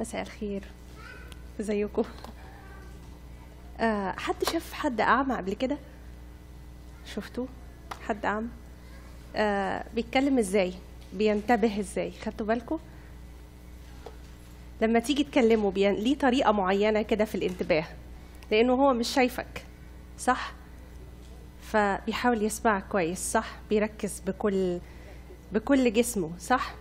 مساء الخير. ازيكم؟ آه حد شاف حد أعمى قبل كده؟ شفتوه؟ حد أعمى؟ آه بيتكلم إزاي؟ بينتبه إزاي؟ خدتوا بالكم؟ لما تيجي تكلمه بين... ليه طريقة معينة كده في الانتباه. لأنه هو مش شايفك صح؟ فبيحاول يسمعك كويس صح؟ بيركز بكل بكل جسمه صح؟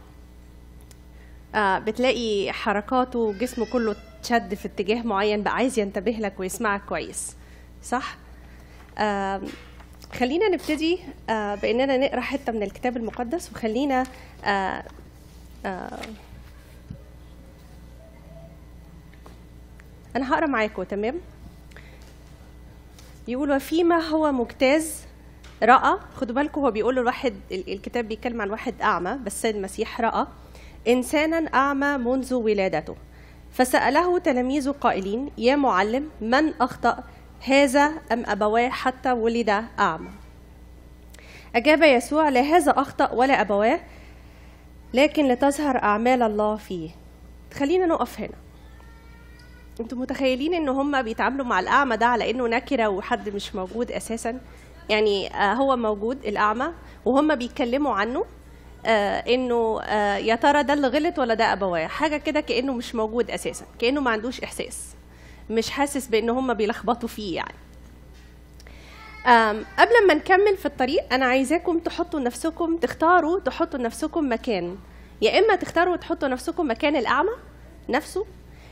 بتلاقي حركاته وجسمه كله تشد في اتجاه معين بقى عايز ينتبه لك ويسمعك كويس. صح؟ آه خلينا نبتدي آه بإننا نقرأ حتة من الكتاب المقدس وخلينا آه آه أنا هقرأ معاكم تمام؟ يقول وفيما هو مجتاز رأى. خدوا بالكم هو بيقول الواحد ال- الكتاب بيتكلم عن واحد أعمى بس المسيح رأى. إنسانا أعمى منذ ولادته. فسأله تلاميذه قائلين يا معلم من أخطأ هذا أم أبواه حتى ولد أعمى؟ أجاب يسوع لا هذا أخطأ ولا أبواه لكن لتظهر أعمال الله فيه. خلينا نقف هنا. أنتوا متخيلين إن هم بيتعاملوا مع الأعمى ده على إنه نكرة وحد مش موجود أساسا؟ يعني آه هو موجود الأعمى وهم بيتكلموا عنه إنه آه يا ترى ده اللي غلط ولا ده أبواه؟ حاجة كده كأنه مش موجود أساسا كأنه ما عندوش إحساس مش حاسس بإن هم بيلخبطوا فيه يعني. قبل ما نكمل في الطريق أنا عايزاكم تحطوا نفسكم تختاروا تحطوا نفسكم مكان. يا إما تختاروا تحطوا نفسكم مكان الأعمى نفسه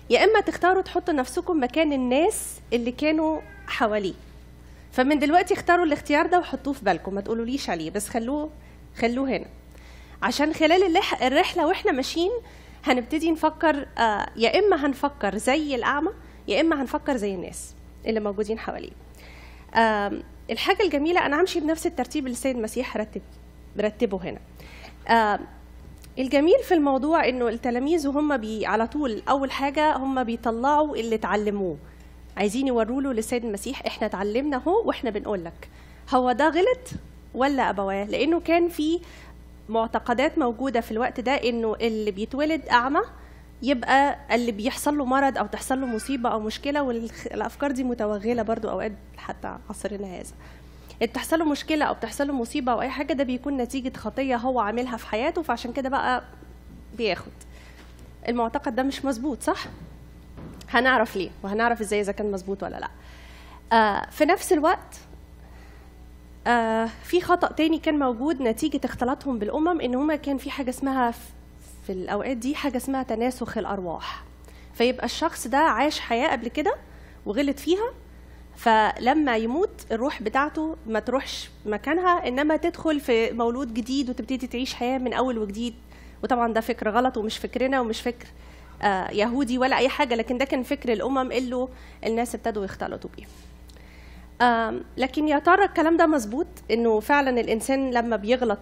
يا إما تختاروا تحطوا نفسكم مكان الناس اللي كانوا حواليه. فمن دلوقتي اختاروا الاختيار ده وحطوه في بالكم ما تقولوليش عليه بس خلوه خلوه هنا. عشان خلال الرحلة وإحنا ماشيين هنبتدي نفكر آه يا إما هنفكر زي الأعمى يا إما هنفكر زي الناس اللي موجودين حواليه آم، الحاجة الجميلة أنا همشي بنفس الترتيب اللي السيد المسيح رتب رتبه هنا. الجميل في الموضوع إنه التلاميذ وهم بي على طول أول حاجة هم بيطلعوا اللي اتعلموه. عايزين يوروا له للسيد المسيح إحنا اتعلمنا أهو وإحنا بنقول لك هو ده غلط ولا أبواه؟ لأنه كان في معتقدات موجودة في الوقت ده إنه اللي بيتولد أعمى يبقى اللي بيحصل له مرض أو تحصل له مصيبة أو مشكلة والافكار دي متوغلة برضو أوقات حتى عصرنا هذا. بتحصل له مشكلة أو بتحصل له مصيبة أو أي حاجة ده بيكون نتيجة خطية هو عاملها في حياته فعشان كده بقى بياخد. المعتقد ده مش مظبوط صح؟ هنعرف ليه وهنعرف إزاي إذا كان مظبوط ولا لأ. آه في نفس الوقت آه في خطأ تاني كان موجود نتيجة اختلاطهم بالأمم إن هما كان في حاجة اسمها في الأوقات دي حاجة اسمها تناسخ الأرواح. فيبقى الشخص ده عاش حياة قبل كده وغلط فيها فلما يموت الروح بتاعته ما تروحش مكانها إنما تدخل في مولود جديد وتبتدي تعيش حياة من أول وجديد. وطبعا ده فكر غلط ومش فكرنا ومش فكر آه يهودي ولا أي حاجة لكن ده كان فكر الأمم اللي الناس ابتدوا يختلطوا بيه. لكن يا ترى الكلام ده مظبوط؟ إنه فعلا الإنسان لما بيغلط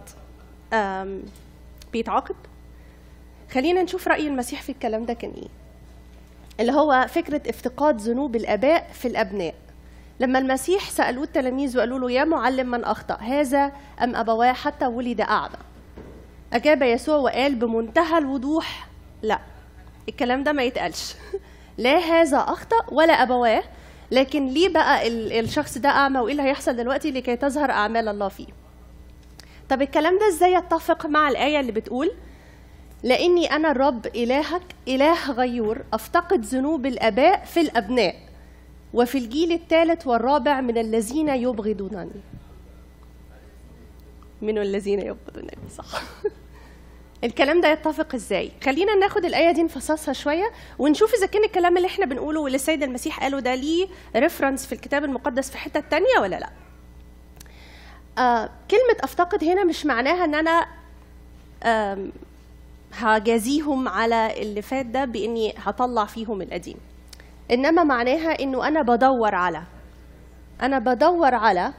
بيتعاقب؟ خلينا نشوف رأي المسيح في الكلام ده كان إيه. اللي هو فكرة افتقاد ذنوب الآباء في الأبناء. لما المسيح سألوه التلاميذ وقالوا له يا معلم من أخطأ هذا أم أبواه حتى ولد أعمى؟ أجاب يسوع وقال بمنتهى الوضوح لا. الكلام ده ما يتقالش. لا هذا أخطأ ولا أبواه لكن ليه بقى ال- الشخص ده أعمى وإيه اللي هيحصل دلوقتي لكي تظهر أعمال الله فيه؟ طب الكلام ده إزاي يتفق مع الآية اللي بتقول لإني أنا الرب إلهك إله غيور أفتقد ذنوب الآباء في الأبناء وفي الجيل الثالث والرابع من الذين يبغضونني. من الذين يبغضونني صح. الكلام ده يتفق إزاي؟ خلينا ناخد الآية دي نفصصها شوية ونشوف إذا كان الكلام اللي إحنا بنقوله واللي السيد المسيح قاله ده ليه ريفرنس في الكتاب المقدس في حتة تانية ولا لأ؟ آه كلمة أفتقد هنا مش معناها إن أنا هجازيهم على اللي فات ده بإني هطلع فيهم القديم. إنما معناها إنه أنا بدور على أنا بدور على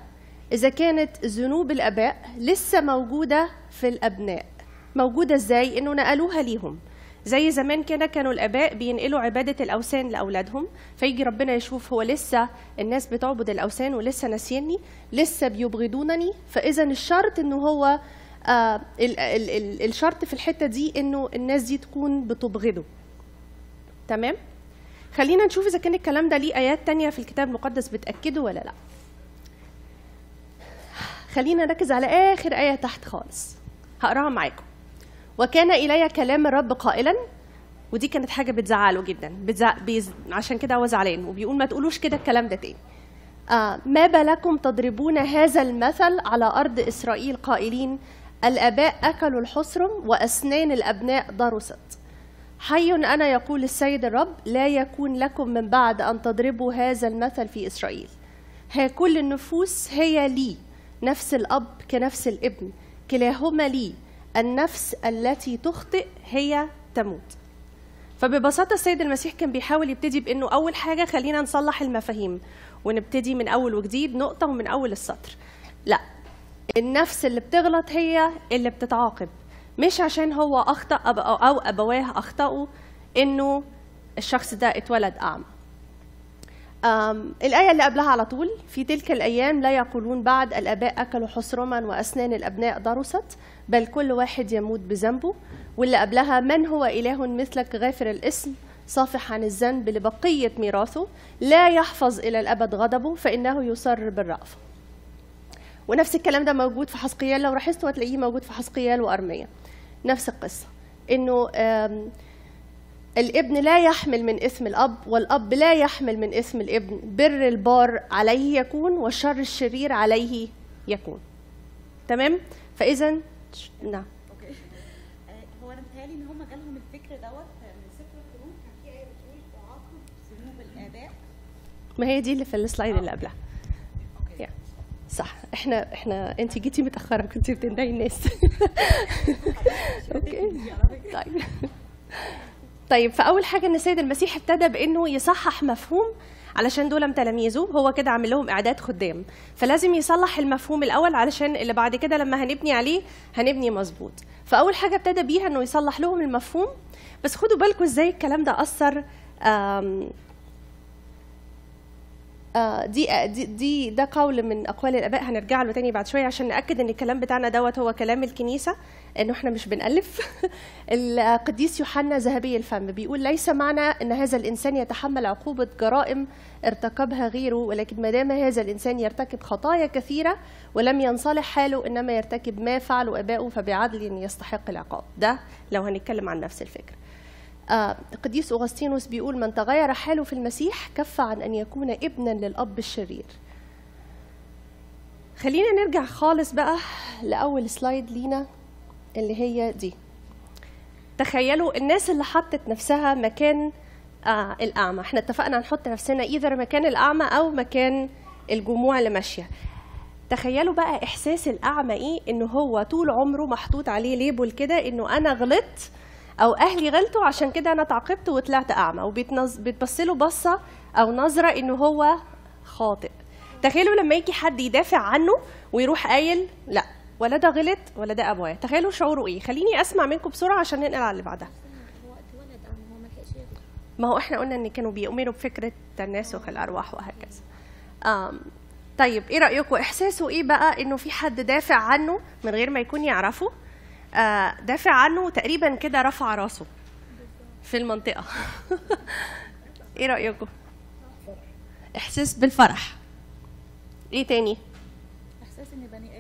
إذا كانت ذنوب الآباء لسه موجودة في الأبناء. موجودة إزاي؟ إنه نقلوها ليهم. زي زمان كده كانوا الآباء بينقلوا عبادة الأوثان لأولادهم فيجي ربنا يشوف هو لسه الناس بتعبد الأوثان ولسه ناسيني لسه بيبغضونني فإذا الشرط إنه هو آه ال ال ال الشرط في الحتة دي إنه الناس دي تكون بتبغضه. تمام؟ خلينا نشوف إذا كان الكلام ده ليه آيات تانية في الكتاب المقدس بتأكده ولا لأ. خلينا نركز على آخر آية تحت خالص. هقراها معاكم. وكان إلي كلام الرب قائلا ودي كانت حاجة بتزعله جدا بتزع... بيز... عشان كده هو زعلان وبيقول ما تقولوش كده الكلام ده تاني. آه ما بالكم تضربون هذا المثل على أرض إسرائيل قائلين الآباء أكلوا الحصرم وأسنان الأبناء ضرست حي أنا يقول السيد الرب لا يكون لكم من بعد أن تضربوا هذا المثل في إسرائيل. ها كل النفوس هي لي نفس الأب كنفس الابن كلاهما لي. النفس التي تخطئ هي تموت. فببساطة السيد المسيح كان بيحاول يبتدي بأنه أول حاجة خلينا نصلح المفاهيم ونبتدي من أول وجديد نقطة ومن أول السطر. لا النفس اللي بتغلط هي اللي بتتعاقب مش عشان هو أخطأ أو أبواه أخطأوا إنه الشخص ده اتولد أعمى. الآية اللي قبلها على طول في تلك الأيام لا يقولون بعد الآباء أكلوا حصرما وأسنان الأبناء ضرست بل كل واحد يموت بذنبه. واللي قبلها من هو إله مثلك غافر الاسم صافح عن الذنب لبقية ميراثه لا يحفظ إلى الأبد غضبه فإنه يصر بالرأفة ونفس الكلام ده موجود في حزقيال لو لاحظتوا هتلاقيه موجود في حزقيال وإرميا. نفس القصة إنه الابن لا يحمل من اسم الأب والأب لا يحمل من اسم الابن. بر البار عليه يكون والشر الشرير عليه يكون. تمام؟ فإذا نعم. okay. هو أنا متهيألي إن هم جالهم الفكر دوت من سفر الخروج كان في إيه بتقول تعاقب ذنوب الآباء. ما هي دي اللي في ال slide اللي قبلها. okay. صح. إحنا إحنا انت جيتي متأخرة كنت بتندهي الناس. okay. طيب. طيب فأول حاجة إن السيد المسيح ابتدى بإنه يصحح مفهوم علشان دول تلاميذه هو كده عامل لهم إعداد خدام. فلازم يصلح المفهوم الأول علشان اللي بعد كده لما هنبني عليه هنبني مظبوط. فأول حاجة ابتدى بيها إنه يصلح لهم المفهوم. بس خدوا بالكم إزاي الكلام ده أثر آه دي دي دي ده قول من أقوال الآباء هنرجع له تاني بعد شوية عشان نأكد إن الكلام بتاعنا دوت هو كلام الكنيسة. إنه إحنا مش بنألف. القديس يوحنا ذهبي الفم بيقول ليس معنى إن هذا الإنسان يتحمل عقوبة جرائم ارتكبها غيره ولكن ما دام هذا الإنسان يرتكب خطايا كثيرة ولم ينصلح حاله إنما يرتكب ما فعله أباؤه فبعدل يستحق العقاب. ده لو هنتكلم عن نفس الفكرة. آه القديس أغسطينوس بيقول من تغير حاله في المسيح كف عن أن يكون ابنا للأب الشرير. خلينا نرجع خالص بقى لأول سلايد لينا. اللي هي دي. تخيلوا الناس اللي حطت نفسها مكان آه الأعمى. إحنا اتفقنا نحط نفسنا إذا مكان الأعمى أو مكان الجموع اللي ماشية. تخيلوا بقى إحساس الأعمى إيه؟ إنه هو طول عمره محطوط عليه ليبل كده إنه أنا غلطت أو أهلي غلطوا عشان كده أنا اتعاقبت وطلعت أعمى. وبتبص له بصة أو نظرة إنه هو خاطئ. تخيلوا لما يجي حد يدافع عنه ويروح قايل لأ. ولا ده غلط ولا ده أبويا. تخيلوا شعوره إيه. خليني أسمع منكم بسرعة عشان ننقل على اللي بعدها. ما هو إحنا قلنا إن كانوا بيؤمنوا بفكرة تناسخ الأرواح وهكذا. آم طيب إيه رأيكم؟ إحساسه إيه بقى إنه في حد دافع عنه من غير ما يكون يعرفه؟ آه دافع عنه تقريبا كده رفع راسه في المنطقة. إيه رأيكم؟ إحساس بالفرح. إيه تاني؟ إحساس إني بني آدم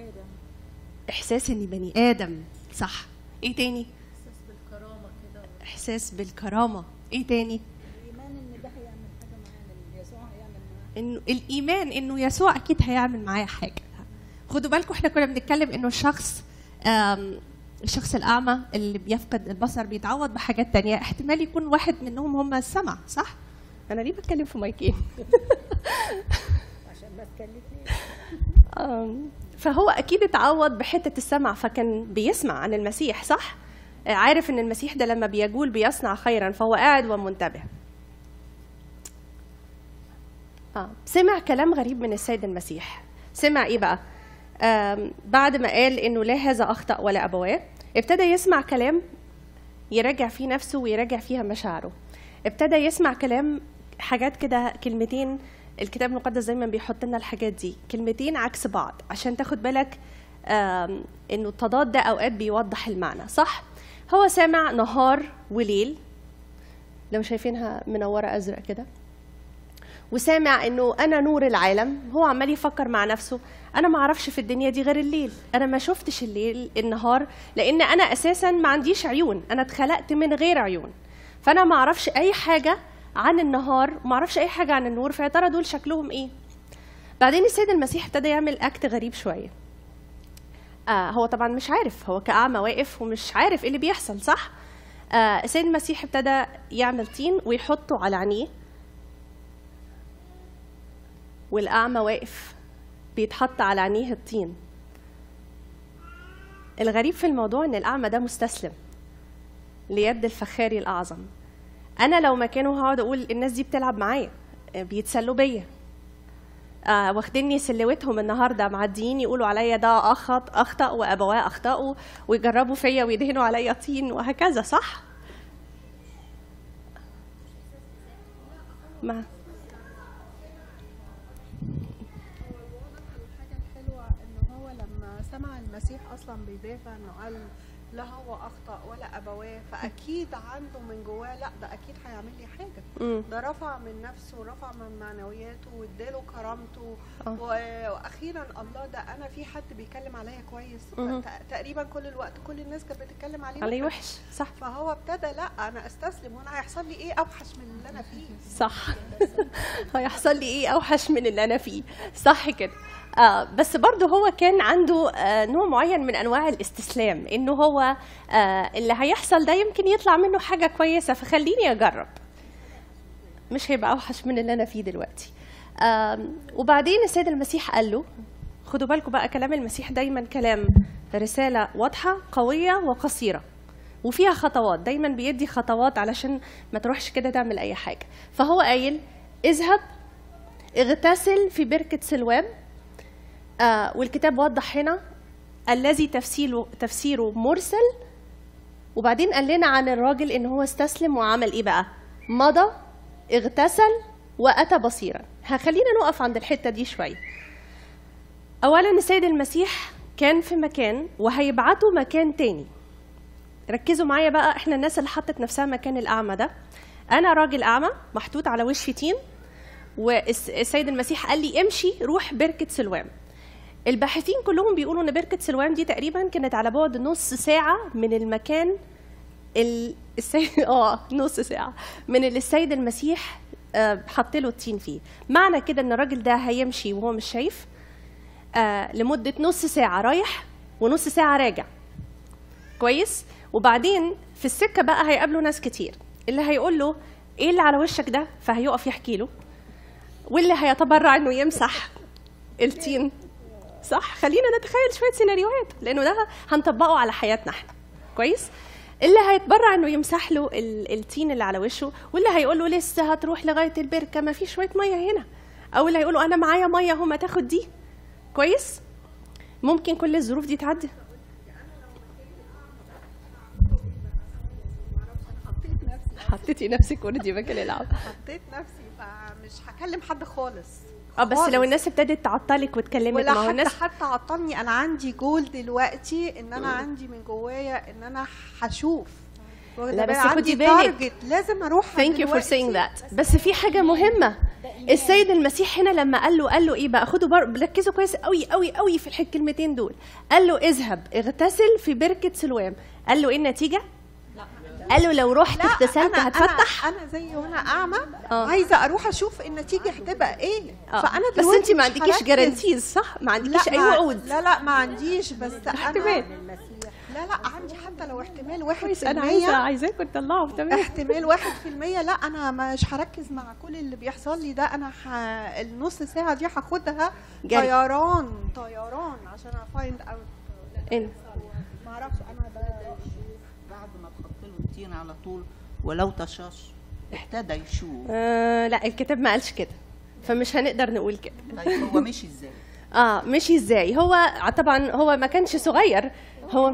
إحساس إني بني آدم. صح. إيه تاني؟ إحساس بالكرامة. كده احساس بالكرامه إيه تاني؟ الايمان ان ده هيعمل حاجة معانا يسوع هيعمل معانا إنه الإيمان إنه يسوع أكيد هيعمل معايا حاجة. خدوا بالكم إحنا كنا بنتكلم إنه الشخص الشخص الأعمى اللي بيفقد البصر بيتعوض بحاجات تانية. احتمال يكون واحد منهم هم السمع. صح؟ أنا ليه بتكلم في مايكين؟ عشان ما تكلفني فهو أكيد اتعوض بحتة السمع فكان بيسمع عن المسيح صح؟ عارف إن المسيح ده لما بيقول بيصنع خيرا فهو قاعد ومنتبه آه. سمع كلام غريب من السيد المسيح سمع إيه بقى؟ بعد ما قال إنه لا هذا أخطأ ولا أبواه ابتدى يسمع كلام يراجع فيه نفسه ويراجع فيها مشاعره ابتدى يسمع كلام حاجات كده كلمتين الكتاب المقدس دايما بيحط لنا الحاجات دي. كلمتين عكس بعض. عشان تاخد بالك إنه التضاد ده أوقات بيوضح المعنى صح؟ هو سامع نهار وليل. لو شايفينها منورة أزرق كده. وسامع إنه أنا نور العالم. هو عمال يفكر مع نفسه. أنا ما أعرفش في الدنيا دي غير الليل. أنا ما شفتش الليل النهار لأن أنا أساسا ما عنديش عيون. أنا اتخلقت من غير عيون. فأنا ما أعرفش أي حاجة عن النهار ما أعرفش أي حاجة عن النور فيا ترى دول شكلهم إيه؟ بعدين السيد المسيح ابتدى يعمل أكت غريب شوية. آه هو طبعا مش عارف هو كأعمى واقف ومش عارف إيه اللي بيحصل صح؟ آه السيد المسيح ابتدى يعمل طين ويحطه على عينيه. والأعمى واقف بيتحط على عينيه الطين الغريب في الموضوع إن الأعمى ده مستسلم ليد الفخاري الأعظم. أنا لو مكانه هقعد أقول الناس دي بتلعب معايا بيتسلوا بيا آه واخديني سلوتهم النهارده معديين يقولوا عليا ده أخط أخطأ وابواه اخطاوا ويجربوا فيا ويدهنوا عليا طين وهكذا صح؟ ما سمع المسيح أصلا بيدافع إنه قال لا هو أخطأ ولا أبواه فأكيد عنده من جواه لأ ده أكيد هيعمل لي حاجة. مم. ده رفع من نفسه ورفع من معنوياته واداله كرامته. آه. وأخيرا الله ده أنا في حد بيتكلم عليا كويس. تقريبا كل الوقت كل الناس كانت بتتكلم عليه عليه. وحش صح. فهو ابتدى لأ أنا أستسلم. وأنا هيحصل لي إيه أوحش من اللي أنا فيه؟ صح. هيحصل لي إيه أوحش من اللي أنا فيه؟ صح كده. آه بس برضه هو كان عنده آه نوع معين من أنواع الاستسلام إنه هو آه اللي هيحصل ده يمكن يطلع منه حاجة كويسة فخليني أجرب. مش هيبقى أوحش من اللي أنا فيه دلوقتي. آم، وبعدين السيد المسيح قال له خدوا بالكم بقى كلام المسيح دايما كلام رسالة واضحة قوية وقصيرة وفيها خطوات دايما بيدي خطوات علشان ما تروحش كده تعمل أي حاجة. فهو قايل اذهب اغتسل في بركة سلوام آه والكتاب وضح هنا الذي تفسيره تفسيره مرسل وبعدين قال لنا عن الراجل إن هو استسلم وعمل إيه بقى؟ مضى اغتسل وأتى بصيرا. هخلينا نقف عند الحتة دي شوية. اولا السيد المسيح كان في مكان وهيبعته مكان تاني. ركزوا معايا بقى إحنا الناس اللي حطت نفسها مكان الأعمى ده. أنا راجل أعمى محطوط على وشي طين والسيد المسيح قال لي امشي روح بركة سلوام. الباحثين كلهم بيقولوا إن بركة سلوان دي تقريبا كانت على بعد نص ساعة من المكان ال- آه نص ساعة من اللي السيد المسيح آه، حط له الطين فيه. معنى كده إن الراجل ده هيمشي وهو مش شايف آه لمدة نص ساعة رايح ونص ساعة راجع. كويس؟ وبعدين في السكة بقى هيقابله ناس كتير. اللي هيقول له إيه اللي على وشك ده؟ فهيقف يحكي له. واللي هيتبرع إنه يمسح التين. صح؟ خلينا نتخيل شوية سيناريوهات لأنه ده هنطبقه على حياتنا إحنا. كويس؟ اللي هيتبرع إنه يمسح له ال- التين اللي على وشه واللي هيقول له لسه هتروح لغاية البركة ما في شوية مية هنا. أو اللي هيقول له أنا معايا مية أهو ما تاخد دي. كويس؟ ممكن كل الظروف دي تعدي. حطيتي نفسك اوريدي مكان العب. حطيت نفسي فمش هكلم حد خالص. آه بس. لو الناس ابتدت تعطلك وتكلمك ولا حتى الناس حتى عطلني. أنا عندي جول دلوقتي إن أنا عندي من جوايا إن أنا هشوف. لا، بس؟ خدي بالك. لازم أروح thank you for saying that بس في حاجة مهمة. السيد المسيح هنا لما قال له قال له إيه بقى؟ خدوا بر... ركزوا كويس قوي قوي قوي في الكلمتين دول. قال له اذهب اغتسل في بركة سلوام. قال له إيه النتيجة؟ قال له لو رحت اغتسلت هتفتح أنا, أنا زي وأنا أعمى آه. عايزة أروح أشوف النتيجة هتبقى إيه آه. فأنا بس أنت ما عندكيش. guarantees صح ما عندكيش أي وعود لا لا ما عنديش بس أنا احتمال. لا لا عندي حتى لو احتمال واحد في أنا عايزه المية عايزاكم تطلعوا تمام احتمال واحد في المية لا أنا مش هركز مع كل اللي بيحصل لي ده أنا ح... النص ساعة دي هاخدها. طيران طيران عشان I find out؟ ما أعرفش أنا ده بعد ما تحط له الطين على طول ولو طشاش ابتدى يشوف آه لا الكتاب ما قالش كده فمش هنقدر نقول كده طيب هو مشي إزاي؟ آه مشي إزاي هو طبعا هو ما كانش صغير هو هو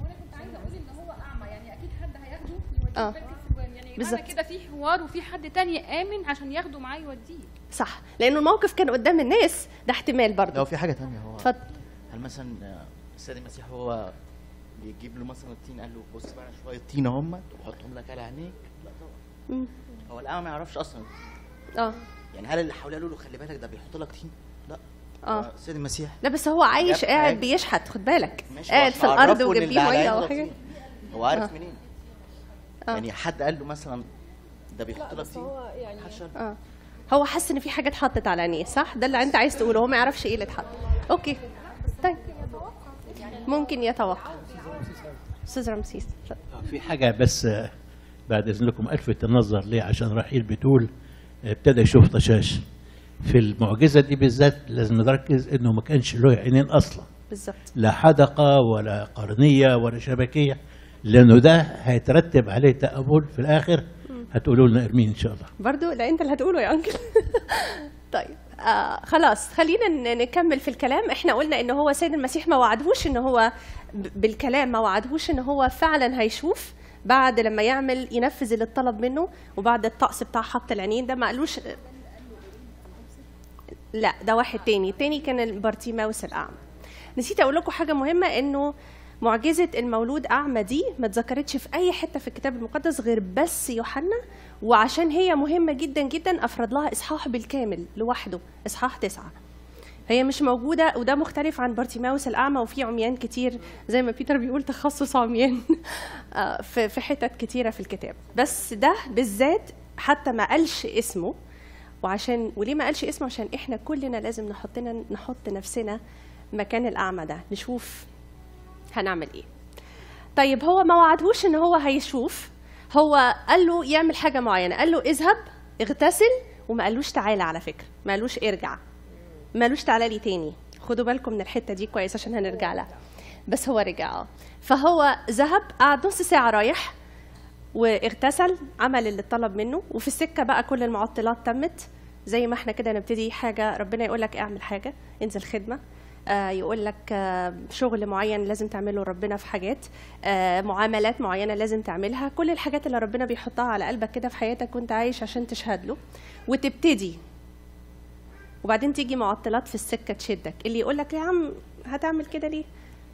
أنا كنت عايزه أقول ان هو اعمى أكيد حد هياخده يوديه. بركه سلوان يعني بالظبط. كده في حوار وفي حد تاني آمن عشان ياخده معاه يوديه صح لأنه الموقف كان قدام الناس ده احتمال لو برضه في حاجة تانية هو اتفضل هل مثلا آه، السيد المسيح هو يجيب له مثلا الطين قال له بص بقى شوية طين هم وحطهم لك على عينيك. لا طبعا. هو الأعمى ما يعرفش أصلا. آه. يعني هل اللي حواليه قالوا له خلي بالك ده بيحط لك طين؟ لا. آه. السيد المسيح. لا بس هو عايش قاعد. بيشحت خد بالك. ماشي قاعد هو في الأرض اللي على ميه أو حاجة. هو عارف آه. منين. آه. يعني حد قال له مثلا ده بيحط لك بس طين؟ هو يعني. آه. هو حس إن في حاجة اتحطت على عينيه صح؟ ده اللي أنت عايز تقوله. هو ما يعرفش إيه اللي اتحط. أوكي. طيب. ممكن يتوقع. أستاذ رمسيس. في حاجة بس آه، بعد إذنكم ألفت النظر ليه؟ عشان رحيل بتقول آه، ابتدى يشوف طشاش. في المعجزة دي بالذات لازم نركز إنه ما كانش له عينين أصلا. بالظبط. لا حدقة ولا قرنية ولا شبكية لأنه ده هيترتب عليه تأمل في الآخر. هتقولوا لنا إرمين إن شاء الله. برضو لا أنت اللي هتقوله يا أنكل. طيب. آه خلاص خلينا نكمل في الكلام. إحنا قلنا إن هو سيد المسيح ما وعدهوش إن هو بالكلام ما وعدهوش إن هو فعلا هيشوف بعد لما يعمل ينفذ اللي اتطلب منه وبعد الطقس بتاع حط العينين ده ما قالوش لا ده واحد تاني. التاني كان البارتيماوس الأعمى. نسيت أقول لكم حاجة مهمة إنه معجزة المولود أعمى دي ما اتذكرتش في أي حتة في الكتاب المقدس غير بس يوحنا وعشان هي مهمة جدا جدا افرد لها إصحاح بالكامل لوحده إصحاح تسعة. هي مش موجودة وده مختلف عن بارتيماوس الأعمى وفي عميان كتير زي ما بيتر بيقول تخصص عميان. آه، في حتت كتيرة في الكتاب. بس ده بالذات حتى ما قالش اسمه وعشان وليه ما قالش اسمه؟ عشان إحنا كلنا لازم نحطنا نحط نفسنا مكان الأعمى ده. نشوف هنعمل إيه. طيب هو ما وعدهوش إن هو هيشوف. هو قال له يعمل حاجة معينة. قال له اذهب اغتسل وما قالوش تعالى على فكرة. ما قالوش ارجع. ما قالوش تعالى لي تاني. خدوا بالكم من الحتة دي كويس عشان هنرجع لها. بس هو رجع. آه فهو ذهب قعد نص ساعة رايح واغتسل عمل اللي اتطلب منه. وفي السكة بقى كل المعطلات تمت. زي ما إحنا كده نبتدي حاجة ربنا يقول لك اعمل حاجة انزل خدمة. يقول لك آه شغل معين لازم تعمله ربنا في حاجات آه معاملات معينة لازم تعملها. كل الحاجات اللي ربنا بيحطها على قلبك كده في حياتك وانت عايش عشان تشهد له. وتبتدي. وبعدين تيجي معطلات في السكة تشدك. اللي يقول لك يا عم هتعمل كده ليه؟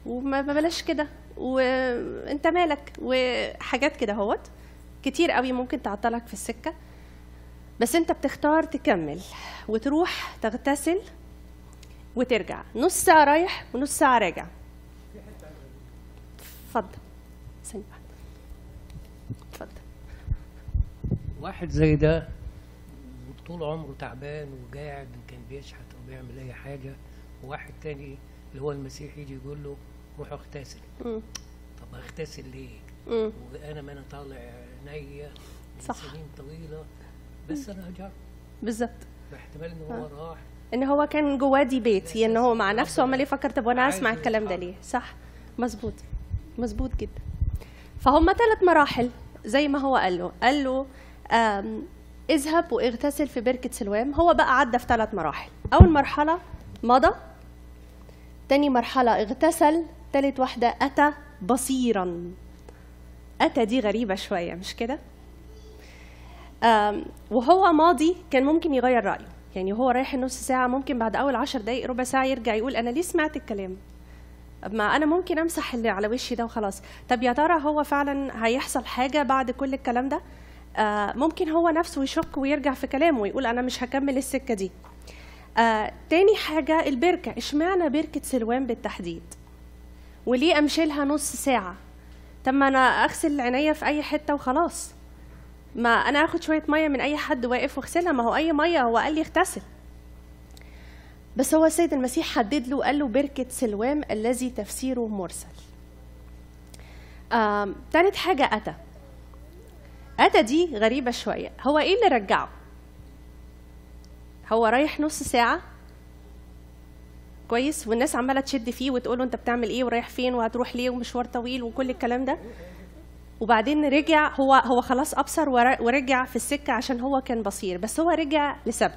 وما ما بلاش كده. وانت مالك؟ وحاجات كده اهوت. كتير قوي ممكن تعطلك في السكة. بس انت بتختار تكمل. وتروح تغتسل وترجع. نص ساعة رايح ونص ساعة راجع. اتفضل. ثانية واحدة. اتفضل. واحد زي ده طول عمره تعبان وقاعد كان بيشحت أو بيعمل أي حاجة وواحد تاني اللي هو المسيح يجي يقول له روح اغتسل. طب اغتسل ليه؟ مم. وأنا ما أنا طالع من صح. سنين طويلة بس أنا هجرب بالظبط. باحتمال إن هو راح إن هو كان جواه دي بيت إن هو مع نفسه عمال يفكر طب وأنا أسمع الكلام ده. ليه؟ صح مظبوط مظبوط جدا. فهم ثلاث مراحل زي ما هو قال له قال له اذهب واغتسل في بركة سلوام. هو بقى عدى في ثلاث مراحل. أول مرحلة مضى تاني مرحلة اغتسل تالت واحدة أتى بصيرا. أتى دي غريبة شوية مش كده؟ وهو ماضي كان ممكن يغير رأيه. يعني هو رايح النص ساعة ممكن بعد أول عشر دقايق ربع ساعة يرجع يقول أنا ليه سمعت الكلام؟ ما أنا ممكن أمسح اللي على وشي ده وخلاص. طب يا ترى هو فعلا هيحصل حاجة بعد كل الكلام ده؟ آه ممكن هو نفسه يشك ويرجع في كلامه ويقول أنا مش هكمل السكة دي. آه تاني حاجة البركة. إشمعنى بركة سلوان بالتحديد؟ وليه أمشي لها نص ساعة؟ طب ما أنا أغسل عينيا في أي حتة وخلاص. ما أنا آخد شوية مية من أي حد واقف واغسلها. ما هو أي مية؟ هو قال لي اغتسل. بس هو السيد المسيح حدد له قال له بركة سلوام الذي تفسيره مرسل. تالت حاجة اتى اتى دي غريبة شوية. هو إيه اللي رجعه؟ هو رايح نص ساعة؟ كويس. والناس عمالة تشد فيه وتقول له أنت بتعمل إيه ورايح فين وهتروح ليه ومشوار طويل وكل الكلام ده؟ وبعدين رجع هو هو خلاص أبصر ور- ورجع في السكة عشان هو كان بصير. بس هو رجع لسبب.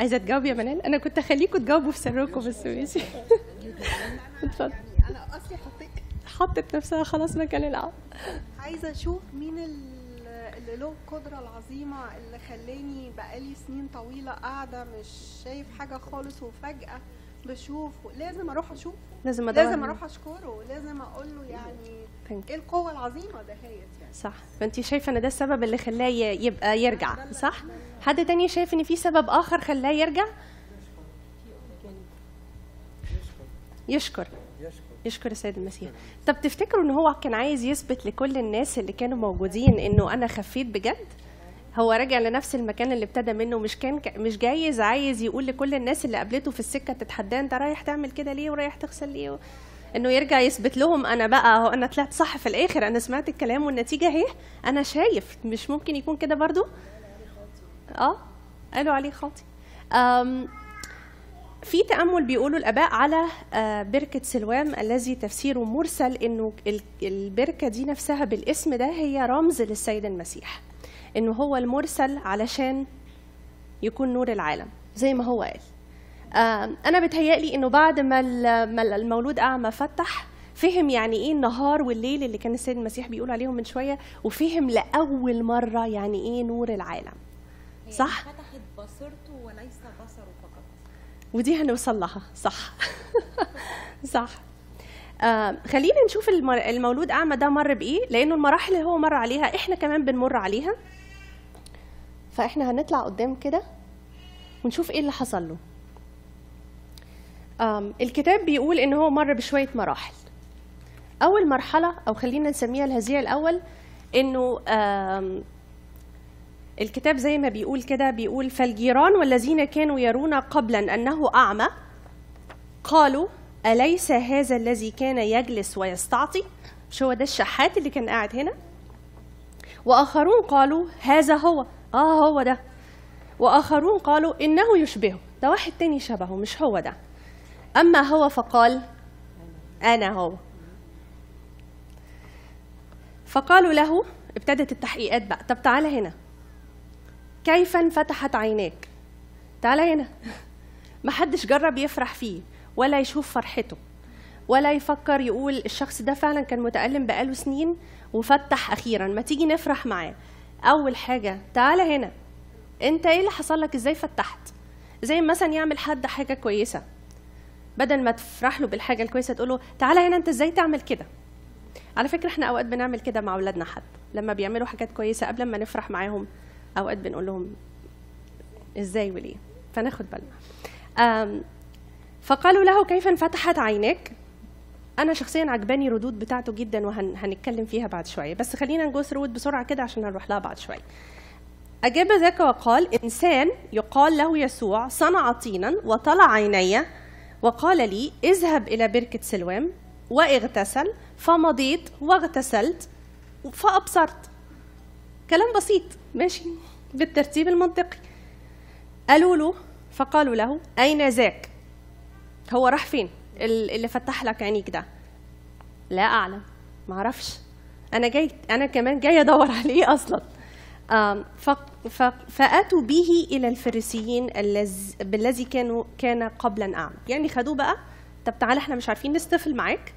عايزة تجاوب يا منال أنا كنت اخليكم تجاوبوا في سركم بس ماشي. اتفضل. أنا اصلي حطيت. حطت نفسها خلاص مكان العب عايزة أشوف مين ال- اللي له القدرة العظيمة اللي خلاني بقالي سنين طويلة قاعدة مش شايف حاجة خالص وفجأة بشوفه لازم أروح اشوفه لازم أدور لازم أروح أشكره لازم أقول له يعني Thank. إيه القوة العظيمة دهيت يعني. صح. فانت شايفة إن ده السبب اللي خلاه يبقى يرجع صح؟ حد تاني شايف إن في سبب آخر خلاه يرجع؟ يشكر. يشكر السيد المسيح. طب تفتكروا إن هو كان عايز يثبت لكل الناس اللي كانوا موجودين إنه أنا خفيت بجد؟ هو راجع لنفس المكان اللي ابتدى منه مش كان مش جايز عايز يقول لكل الناس اللي قابلته في السكة تتحداه انت رايح تعمل كده ليه ورايح تغسل ليه؟ و... انه يرجع يثبت لهم أنا بقى هو أنا طلعت صح في الآخر أنا سمعت الكلام والنتيجة اهي أنا شايف مش ممكن يكون كده برضو؟ آه قالوا عليه خاطي. في تأمل بيقولوا الآباء على آه، بركة سلوام الذي تفسيره مرسل إنه ال- البركة دي نفسها بالاسم ده هي رمز للسيد المسيح. إنه هو المرسل علشان يكون نور العالم زي ما هو قال. أنا بتهيألي إنه بعد ما ال- ما المولود أعمى فتح فهم يعني إيه النهار والليل اللي كان السيد المسيح بيقول عليهم من شوية وفهم لأول مرة يعني إيه نور العالم. صح؟ فتحت بصيرته وليس بصره فقط. ودي هنوصل لها. صح. صح. آه خلينا نشوف. المولود اعمى ده مر بإيه لأنه المراحل اللي هو مر عليها إحنا كمان بنمر عليها. فاحنا هنطلع قدام كده ونشوف إيه اللي حصل له. الكتاب بيقول إن هو مر بشوية مراحل. أول مرحلة أو خلينا نسميها الهزيع الأول إنه الكتاب زي ما بيقول كده بيقول فالجيران والذين كانوا يرون قبلا أنه أعمى قالوا أليس هذا الذي كان يجلس ويستعطي؟ مش هو ده الشحات اللي كان قاعد هنا؟ وآخرون قالوا هذا هو. آه هو ده. وآخرون قالوا إنه يشبهه. ده واحد تاني شبهه مش هو ده. أما هو فقال أنا هو. فقالوا له ابتدت التحقيقات بقى. طب تعالى هنا. كيف انفتحت عيناك؟ تعالى هنا. محدش جرب يفرح فيه ولا يشوف فرحته ولا يفكر يقول الشخص ده فعلا كان متألم بقاله سنين وفتح أخيرا. ما تيجي نفرح معاه. أول حاجة تعالى هنا. أنت إيه اللي حصل لك؟ إزاي فتحت؟ زي مثلا يعمل حد حاجة كويسة؟ بدل ما تفرح له بالحاجة الكويسة تقول له تعالى هنا أنت إزاي تعمل كده؟ على فكرة إحنا أوقات بنعمل كده مع أولادنا حد لما بيعملوا حاجات كويسة قبل ما نفرح معاهم أوقات بنقول لهم إزاي وليه؟ فناخد بالنا. فقالوا له كيف انفتحت عيناك؟ أنا شخصيا عجباني ردود بتاعته جدا وهنتكلم فيها بعد شوية. بس خلينا نجوز رود بسرعة كده عشان هنروح لها بعد شوية. أجاب ذاك وقال إنسان يقال له يسوع صنع طينا وطلع عيني وقال لي اذهب إلى بركة سلوام واغتسل فمضيت واغتسلت فأبصرت. كلام بسيط ماشي بالترتيب المنطقي. قالوا له فقالوا له أين ذاك؟ هو راح فين؟ اللي فتح لك عينيك ده. لا أعلم ما أعرفش أنا جاي أنا كمان جاي أدور عليه أصلا. آم، ف- ف- فأتوا به إلى الفريسيين الذ- بالذي كانوا كان قبلا أعمى. يعني خدوه بقى. طب تعالى إحنا مش عارفين نستفل معاك.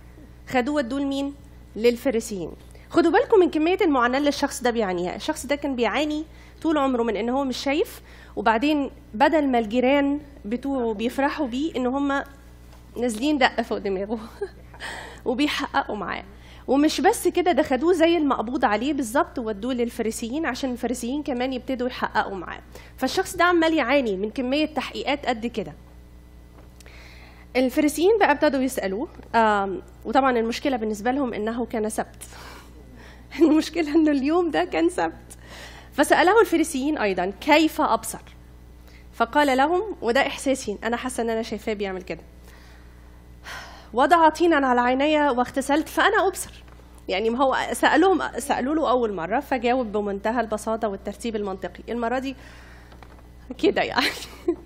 خدوه ودوه لمين؟ للفريسيين. خدوا بالكم من كمية المعاناة اللي الشخص ده بيعانيها. الشخص ده كان بيعاني طول عمره من إن هو مش شايف وبعدين بدل ما الجيران بتوعه بيفرحوا بيه إن هم نازلين دقة فوق دماغه. وبيحققوا معاه. ومش بس كده ده خدوه زي المقبوض عليه بالظبط وودوه للفريسيين عشان الفريسيين كمان يبتدوا يحققوا معاه. فالشخص ده عمال يعاني من كمية تحقيقات قد كده. الفريسيين بقى ابتدوا يسألوه آم، وطبعا المشكلة بالنسبة لهم إنه كان سبت. المشكلة إنه اليوم ده كان سبت. فسأله الفريسيين أيضا كيف أبصر؟ فقال لهم وده إحساسي أنا حاسة إن أنا شايفاه بيعمل كده. وضع طينا على عيني واغتسلت فأنا أبصر. يعني ما هو سألوهم سألوا له أول مرة فجاوب بمنتهى البساطة والترتيب المنطقي. المرة دي كده يعني.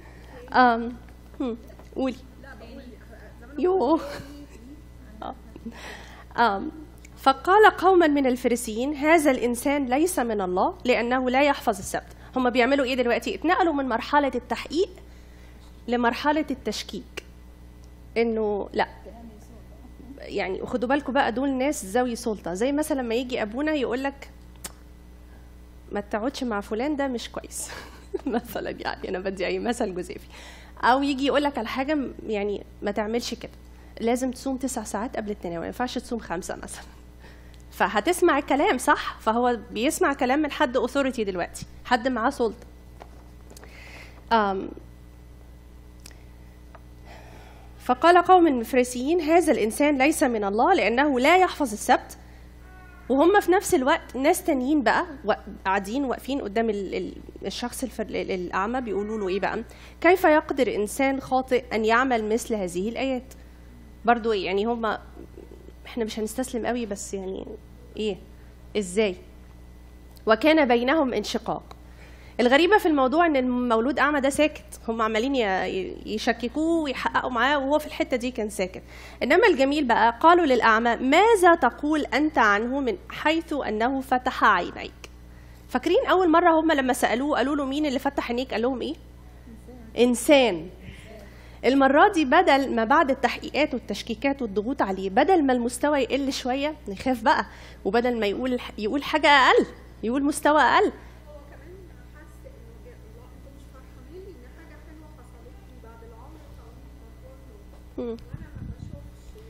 أم هم، قولي. يوه. آه. آم. فقال قوما من الفريسيين هذا الإنسان ليس من الله لأنه لا يحفظ السبت. هم بيعملوا إيه دلوقتي؟ اتنقلوا من مرحلة التحقيق لمرحلة التشكيك. إنه لا يعني خدوا بالكم بقى دول ناس ذوي سلطة. زي مثلا لما يجي أبونا يقول لك ما تقعدش مع فلان ده مش كويس. مثلا يعني أنا بدي أي مثل جزافي. أو يجي يقول لك على حاجة يعني ما تعملش كده. لازم تصوم تسع ساعات قبل التناول ما ينفعش تصوم خمسة مثلا. فهتسمع الكلام صح؟ فهو بيسمع كلام من حد اوثوريتي دلوقتي حد معاه سلطة. فقال قوم المفريسيين هذا الإنسان ليس من الله لأنه لا يحفظ السبت. وهم في نفس الوقت ناس تانيين بقى قاعدين واقفين قدام ال- ال- الشخص الفر- ال- الأعمى بيقولوا له إيه بقى؟ كيف يقدر إنسان خاطئ أن يعمل مثل هذه الآيات؟ برضو إيه؟ يعني هم إحنا مش هنستسلم قوي بس يعني إيه إزاي؟ وكان بينهم انشقاق. الغريبة في الموضوع إن المولود أعمى ده ساكت. هم عمالين يشككوه ويحققوا معاه وهو في الحتة دي كان ساكت. إنما الجميل بقى قالوا للأعمى ماذا تقول أنت عنه من حيث أنه فتح عينيك؟ فاكرين أول مرة هم لما سألوه قالوا له مين اللي فتح عينيك؟ قال لهم إيه؟ إنسان. المرة دي بدل ما بعد التحقيقات والتشكيكات والضغوط عليه بدل ما المستوى يقل شوية نخاف بقى. وبدل ما يقول يقول حاجة أقل يقول مستوى أقل هو كمان حس انه إيه، الله أنتوا مش فرحانين لي ان حاجة حلوة حصلت لي بعد العمر وأنا ما بشوفش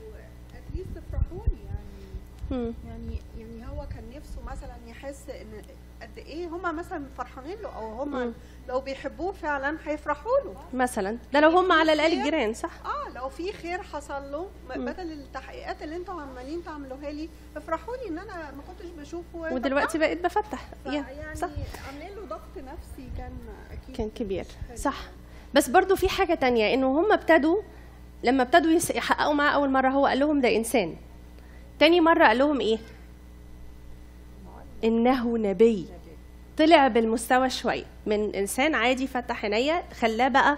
اتليست افرحوني يعني. يعني يعني هو كان نفسه مثلا يحس إن قد إيه هما مثلا فرحانين له أو هما. لو بيحبوه فعلا هيفرحوا له. مثلا. ده لو هم على الأقل الجيران صح؟ آه لو في خير حصل له بدل التحقيقات اللي أنتوا عمالين تعملوها لي افرحوني إن أنا ما كنتش بشوفه. ودلوقتي بقيت بفتح. يعني صح. عاملين له ضغط نفسي كان أكيد كان كبير. صح. بس برضو في حاجة تانية إنه هم ابتدوا لما ابتدوا يحققوا معاه أول مرة هو قال لهم ده إنسان. تاني مرة قال لهم إيه؟ إنه نبي. طلع بالمستوى شوية من إنسان عادي فتح عينيا خلاه بقى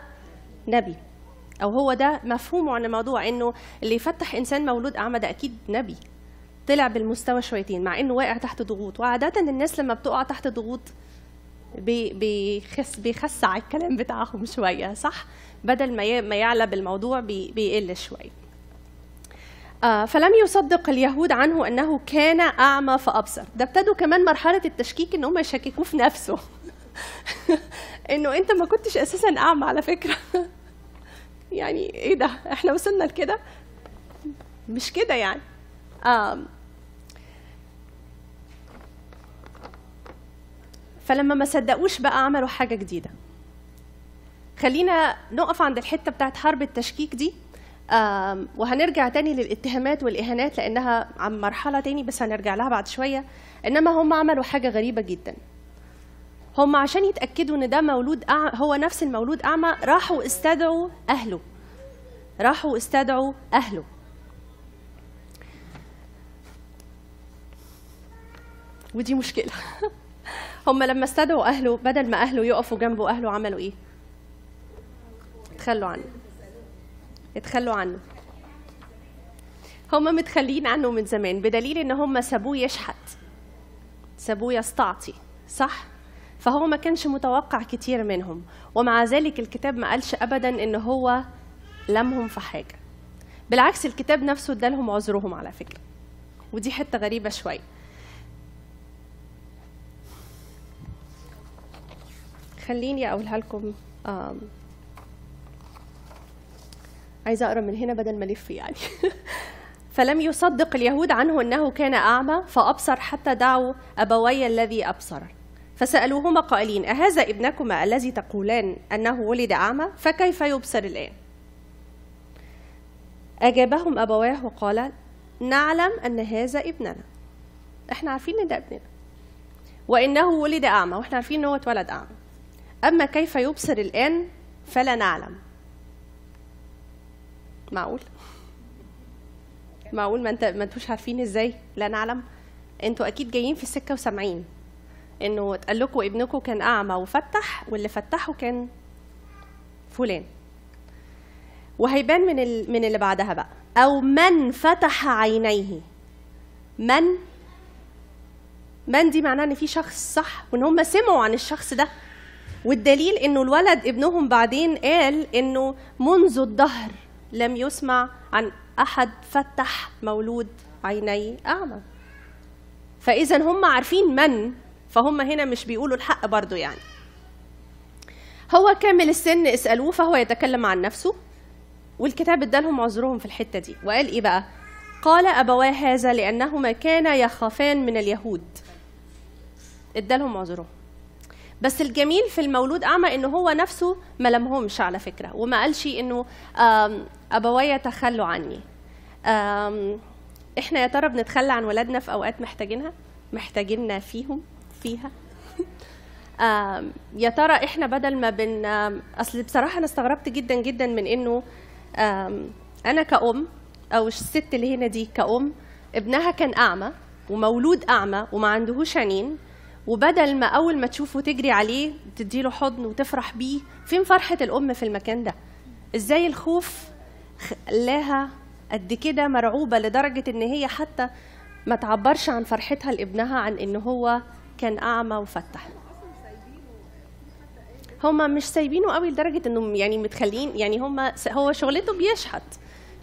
نبي. أو هو ده مفهومه عن الموضوع إنه اللي يفتح إنسان مولود اعمى ده أكيد نبي. طلع بالمستوى شويتين مع إنه واقع تحت ضغوط. وعادة الناس لما بتقع تحت ضغوط بيخس بيخسع الكلام بتاعهم شوية صح؟ بدل ما ما يعلى بالموضوع بي بيقل شوية آه فلم يصدق اليهود عنه أنه كان أعمى فأبصر. ده ابتدوا كمان مرحلة التشكيك إن هم يشككوه في نفسه. إنه أنت ما كنتش أساسا أعمى على فكرة. يعني إيه ده؟ إحنا وصلنا لكده؟ مش كده يعني. فلما ما صدقوش بقى عملوا حاجة جديدة. خلينا نقف عند الحتة بتاعت حرب التشكيك دي. وهنرجع تاني للاتهامات والإهانات لأنها عن مرحلة تاني بس هنرجع لها بعد شوية. إنما هم عملوا حاجة غريبة جدا. هم عشان يتأكدوا إن ده مولود أع... هو نفس المولود أعمى راحوا استدعوا أهله. راحوا استدعوا أهله. ودي مشكلة. هم لما استدعوا أهله بدل ما أهله يقفوا جنبه أهله عملوا إيه؟ اتخلوا عنه. اتخلوا عنه. هم متخلين عنه من زمان بدليل إن هم سابوه يشحت سابوه يستعطي صح؟ فهو ما كانش متوقع كتير منهم ومع ذلك الكتاب ما قالش ابدا إن هو لمهم في حاجة. بالعكس الكتاب نفسه ادالهم عذرهم على فكرة. ودي حتة غريبة شوية. خليني أقولها لكم عايزة أقرأ من هنا بدل ما ألف يعني. فلم يصدق اليهود عنه إنه كان أعمى فأبصر حتى دعوا أبوي الذي أبصر. فسألوهما قائلين أهذا ابنكما الذي تقولان أنه ولد أعمى؟ فكيف يبصر الآن؟ أجابهم أبواه وقال نعلم أن هذا ابننا. إحنا عارفين إن ده ابننا. وإنه ولد أعمى وإحنا عارفين إن هو اتولد أعمى. أما كيف يبصر الآن فلا نعلم. معقول؟ معقول؟ ما انت ما أنتوش عارفين إزاي لا نعلم؟ أنتوا أكيد جايين في السكة وسامعين إنه اتقال لكم ابنكم كان أعمى وفتح واللي فتحه كان فلان. وهيبان من. من اللي بعدها بقى. أو من فتح عينيه. من؟ من دي معناها إن في شخص صح وإن هم سمعوا عن الشخص ده والدليل إنه الولد ابنهم بعدين قال إنه منذ الدهر لم يسمع عن أحد فتح مولود عيني أعمى. فإذا هم عارفين من فهم هنا مش بيقولوا الحق برضو يعني. هو كامل السن اسألوه فهو يتكلم عن نفسه والكتاب ادالهم عذرهم في الحتة دي. وقال إيه بقى؟ قال أبواه هذا لأنهما كانا يخافان من اليهود. ادالهم عذرهم. بس الجميل في المولود أعمى إنه هو نفسه ما لمهمش على فكرة وما قالش إنه آم، ابوايا تخلوا عني. إحنا يا ترى بنتخلى عن ولادنا في أوقات محتاجينها؟ محتاجيننا فيهم؟ فيها؟ يا ترى إحنا بدل ما بن أصل بصراحة أنا استغربت جدا جدا من إنه أنا كأم أو الست اللي هنا دي كأم ابنها كان أعمى ومولود أعمى وما عندهوش عينين وبدل ما أول ما تشوفه تجري عليه تديله حضن وتفرح بيه فين فرحة الأم في المكان ده؟ إزاي الخوف خلاها قد كده مرعوبة لدرجة إن هي حتى ما تعبرش عن فرحتها لابنها عن إن هو كان أعمى وفتح؟ هما مش سايبينه قوي لدرجة إنهم يعني متخلين يعني هما هو شغلته بيشحت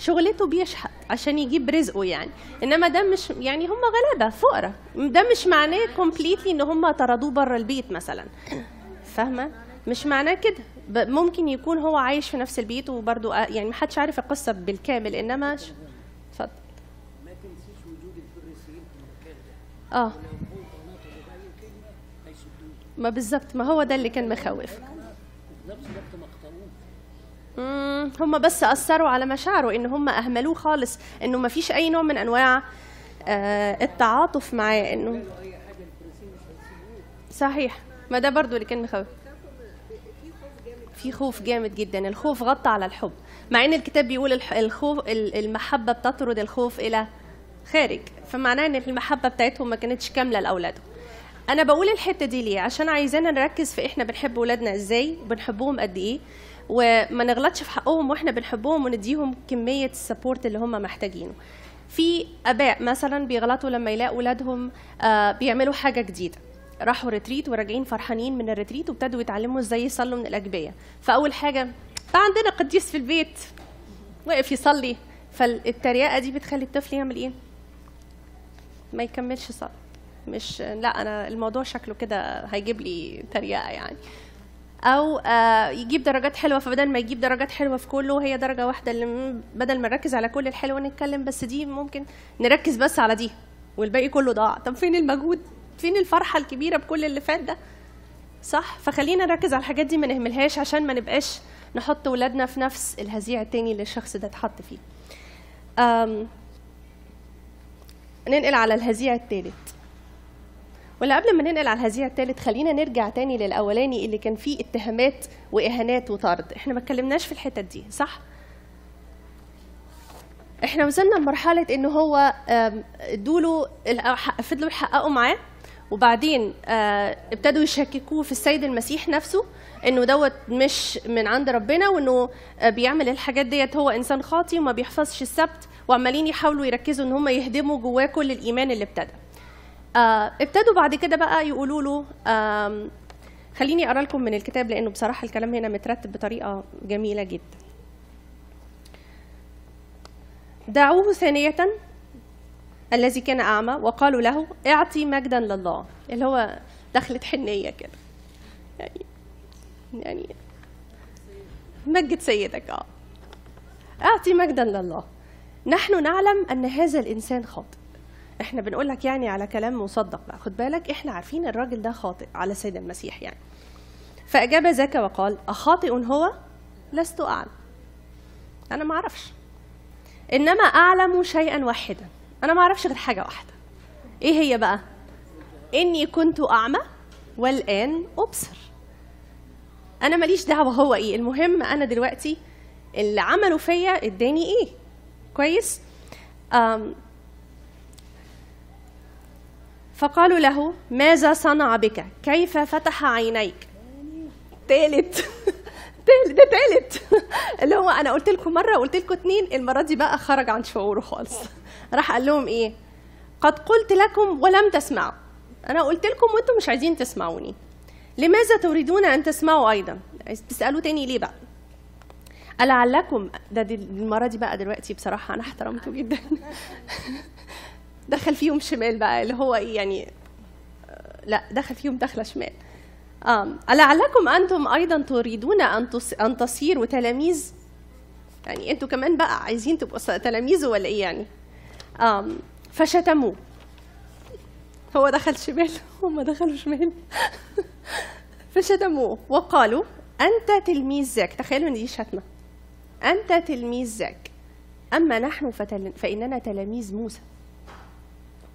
شغلته بيشحت عشان يجيب رزقه يعني. إنما ده مش يعني هم غلابة فقراء ده مش معناه كومبليتلي إن هم طردوه بره البيت مثلا. فاهمة؟ مش معناه كده. ممكن يكون هو عايش في نفس البيت وبرضه آه، يعني محدش عارف القصة بالكامل إنما اتفضل. ما تنسيش وجود في المكان ده آه. ما بالظبط ما هو ده اللي كان مخوف هم بس أثروا على مشاعره إن هم أهملوه خالص إنه ما فيش أي نوع من أنواع آه، التعاطف معاه إنه صحيح. ما ده برضو اللي كان مخوف. في خوف جامد جدا. الخوف غطى على الحب. مع إن الكتاب بيقول الخوف ال- المحبة بتطرد الخوف إلى خارج. فمعناه إن المحبة بتاعتهم ما كانتش كاملة لاولادهم أنا بقول الحتة دي ليه؟ عشان عايزانا نركز في إحنا بنحب ولادنا إزاي وبنحبهم قد إيه. وما نغلطش في حقهم وإحنا بنحبهم ونديهم كمية ال support اللي هم محتاجينه. في أباء مثلا بيغلطوا لما يلاقوا ولادهم آه، بيعملوا حاجة جديدة. راحوا retreat وراجعين فرحانين من ال retreat وابتدوا يتعلموا إزاي يصلوا من الأجبية. فأول حاجة عندنا قديس في البيت وقف يصلي. فالتريقة دي بتخلي الطفل يعمل إيه؟ ما يكملش صلاة. مش لا أنا الموضوع شكله كده هيجيب لي تريقة يعني. أو آه يجيب درجات حلوة فبدل ما يجيب درجات حلوة في كله هي درجة واحدة اللي بدل ما نركز على كل الحلو نتكلم بس دي ممكن نركز بس على دي والباقي كله ضاع. طب فين المجهود؟ فين الفرحة الكبيرة بكل اللي فات ده؟ صح؟ فخلينا نركز على الحاجات دي ما نهملهاش عشان ما نبقاش نحط ولادنا في نفس الهزيع التاني اللي الشخص ده اتحط فيه. ننقل على الهزيع الثالث ولا قبل ما ننقل على الهزيع الثالث خلينا نرجع تاني للأولاني اللي كان فيه اتهامات وإهانات وطرد. إحنا ما اتكلمناش في الحتت دي صح؟ إحنا وصلنا لمرحلة إن هو ال- ح- فضلوا يحققوا معاه وبعدين آه، ابتدوا يشككوه في السيد المسيح نفسه إنه دوت مش من عند ربنا وإنه آه، بيعمل الحاجات ديت هو إنسان خاطي وما بيحفظش السبت وعمالين يحاولوا يركزوا إن هم يهدموا جواه كل الإيمان اللي ابتدى. آه، ابتدوا بعد كده بقى يقولوا له آم، خليني أقرأ لكم من الكتاب لأنه بصراحة الكلام هنا مترتب بطريقة جميلة جدا. دعوه ثانية الذي كان أعمى وقالوا له اعطي مجدا لله اللي هو دخلت حنية كده. يعني يعني مجد سيدك آه. اعطي مجدا لله. نحن نعلم أن هذا الإنسان خاطئ. إحنا بنقول لك يعني على كلام مصدق بقى. خد بالك إحنا عارفين الراجل ده خاطئ على سيد المسيح يعني. فأجاب ذاك وقال أخاطئ هو؟ لست أعلم. أنا ما أعرفش. إنما أعلم شيئا واحدا. أنا ما أعرفش غير حاجة واحدة. إيه هي بقى؟ إني كنت أعمى والآن أبصر. أنا ماليش دعوة هو إيه. المهم أنا دلوقتي اللي عمله فيا اداني إيه. كويس؟ فقالوا له ماذا صنع بك? كيف فتح عينيك? تالت. ده تالت. اللي هو أنا قلت لكم مرة وقلت لكم اتنين المرة دي بقى خرج عن شعوره خالص. راح قال لهم إيه؟ قد قلت لكم ولم تسمعوا. أنا قلت لكم وأنتم مش عايزين تسمعوني. لماذا تريدون أن تسمعوا أيضا؟ تسالوا تاني ليه بقى؟ ألعلكم؟ ده دي المرة دي بقى دلوقتي بصراحة أنا احترمته جدا. دخل فيهم شمال بقى اللي هو إيه يعني لا دخل فيهم دخلة شمال. ألعلكم أنتم أيضا تريدون أن أن تصيروا تلاميذ يعني أنتوا كمان بقى عايزين تبقوا س- تلاميذ ولا إيه يعني؟ فشتموه. هو دخل شمال هم دخلوا شمال. فشتموه وقالوا أنت تلميذ ذاك تخيلوا إن دي شتمة. أنت تلميذ ذاك أما نحن فتل... فإننا تلاميذ موسى.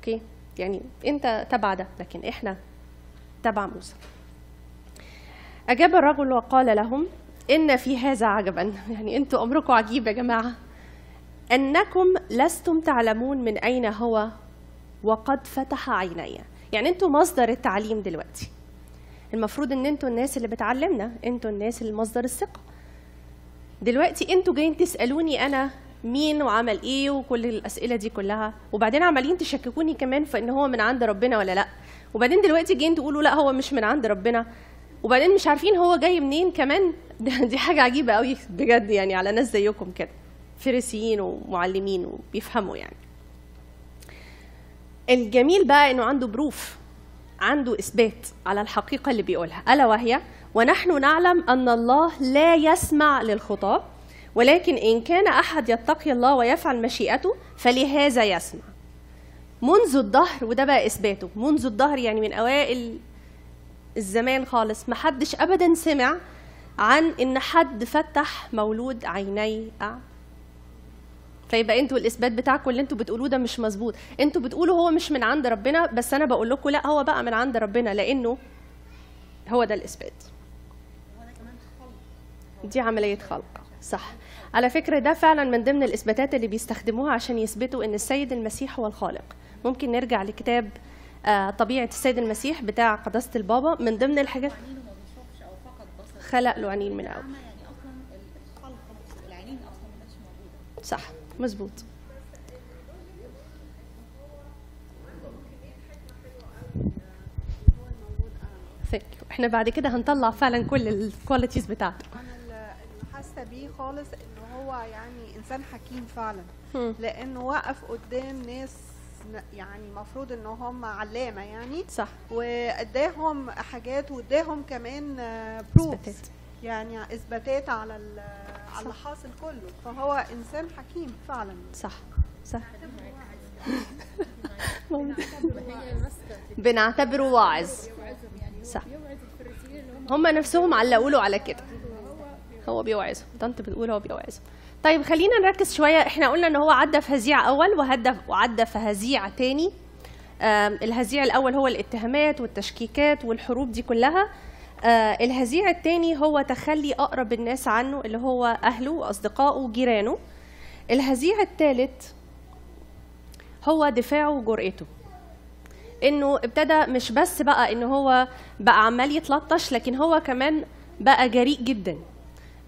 أوكي؟ يعني أنت تبع ده لكن إحنا تبع موسى. أجاب الرجل وقال لهم إن في هذا عجبا. يعني أنتوا أمركم عجيب يا جماعة. أنكم لستم تعلمون من أين هو وقد فتح عيني. يعني أنتوا مصدر التعليم دلوقتي. المفروض إن أنتوا الناس اللي بتعلمنا أنتوا الناس اللي مصدر الثقة. دلوقتي أنتوا جايين تسألوني أنا مين وعمل إيه وكل الأسئلة دي كلها. وبعدين عمالين تشككوني كمان في إن هو من عند ربنا ولا لأ. وبعدين دلوقتي جايين تقولوا لأ هو مش من عند ربنا. وبعدين مش عارفين هو جاي منين كمان. دي حاجة عجيبة قوي بجد يعني على ناس زيكم كده. فريسيين ومعلمين وبيفهموا يعني. الجميل بقى إنه عنده بروف عنده إثبات على الحقيقة اللي بيقولها. ألا وهي ونحن نعلم أن الله لا يسمع للخطاه ولكن إن كان أحد يتقي الله ويفعل مشيئته فلهذا يسمع. منذ الظهر وده بقى إثباته منذ الظهر يعني من أوائل الزمان خالص ما حدش ابدا سمع عن إن حد فتح مولود عيني أعمى. فيبقى أنتوا الإثبات بتاعكم اللي أنتوا بتقولوه ده مش مظبوط. أنتوا بتقولوا هو مش من عند ربنا بس أنا بقول لكم لا هو بقى من عند ربنا لأنه هو ده الإثبات. دي عملية خلق صح. على فكرة ده فعلا من ضمن الإثباتات اللي بيستخدموها عشان يثبتوا إن السيد المسيح هو الخالق. ممكن نرجع لكتاب آه، طبيعة السيد المسيح بتاع قداسة البابا. من ضمن الحاجات خلق له عينين من أول. يعني صح مظبوط. إحنا بعد كده هنطلع فعلا كل الكواليتيز بتاعته. أنا اللي اللي حاسة بيه خالص ان هو يعني إنسان حكيم فعلا. لأنه وقف قدام ناس يعني المفروض إن هم علامة يعني. صح. وإداهم حاجات وإداهم كمان بروفز. يعني إثباتات على ال- على اللي حاصل كله. فهو إنسان حكيم فعلا. صح. صح. بنعتبره واعظ. صح. هم نفسهم علقوا له على كده. هو بيوعظهم ده انت بتقول هو بيوعظهم طيب خلينا نركز شوية. إحنا قلنا إن هو عدى في هزيع أول وهدى وعدى في هزيع تاني. الهزيع الأول هو الاتهامات والتشكيكات والحروب دي كلها. آه، الهزيع التاني هو تخلي أقرب الناس عنه اللي هو أهله وأصدقائه وجيرانه. الهزيع الثالث هو دفاعه وجرأته. إنه ابتدى مش بس بقى إن هو بقى عمال يتلطش لكن هو كمان بقى جريء جدا.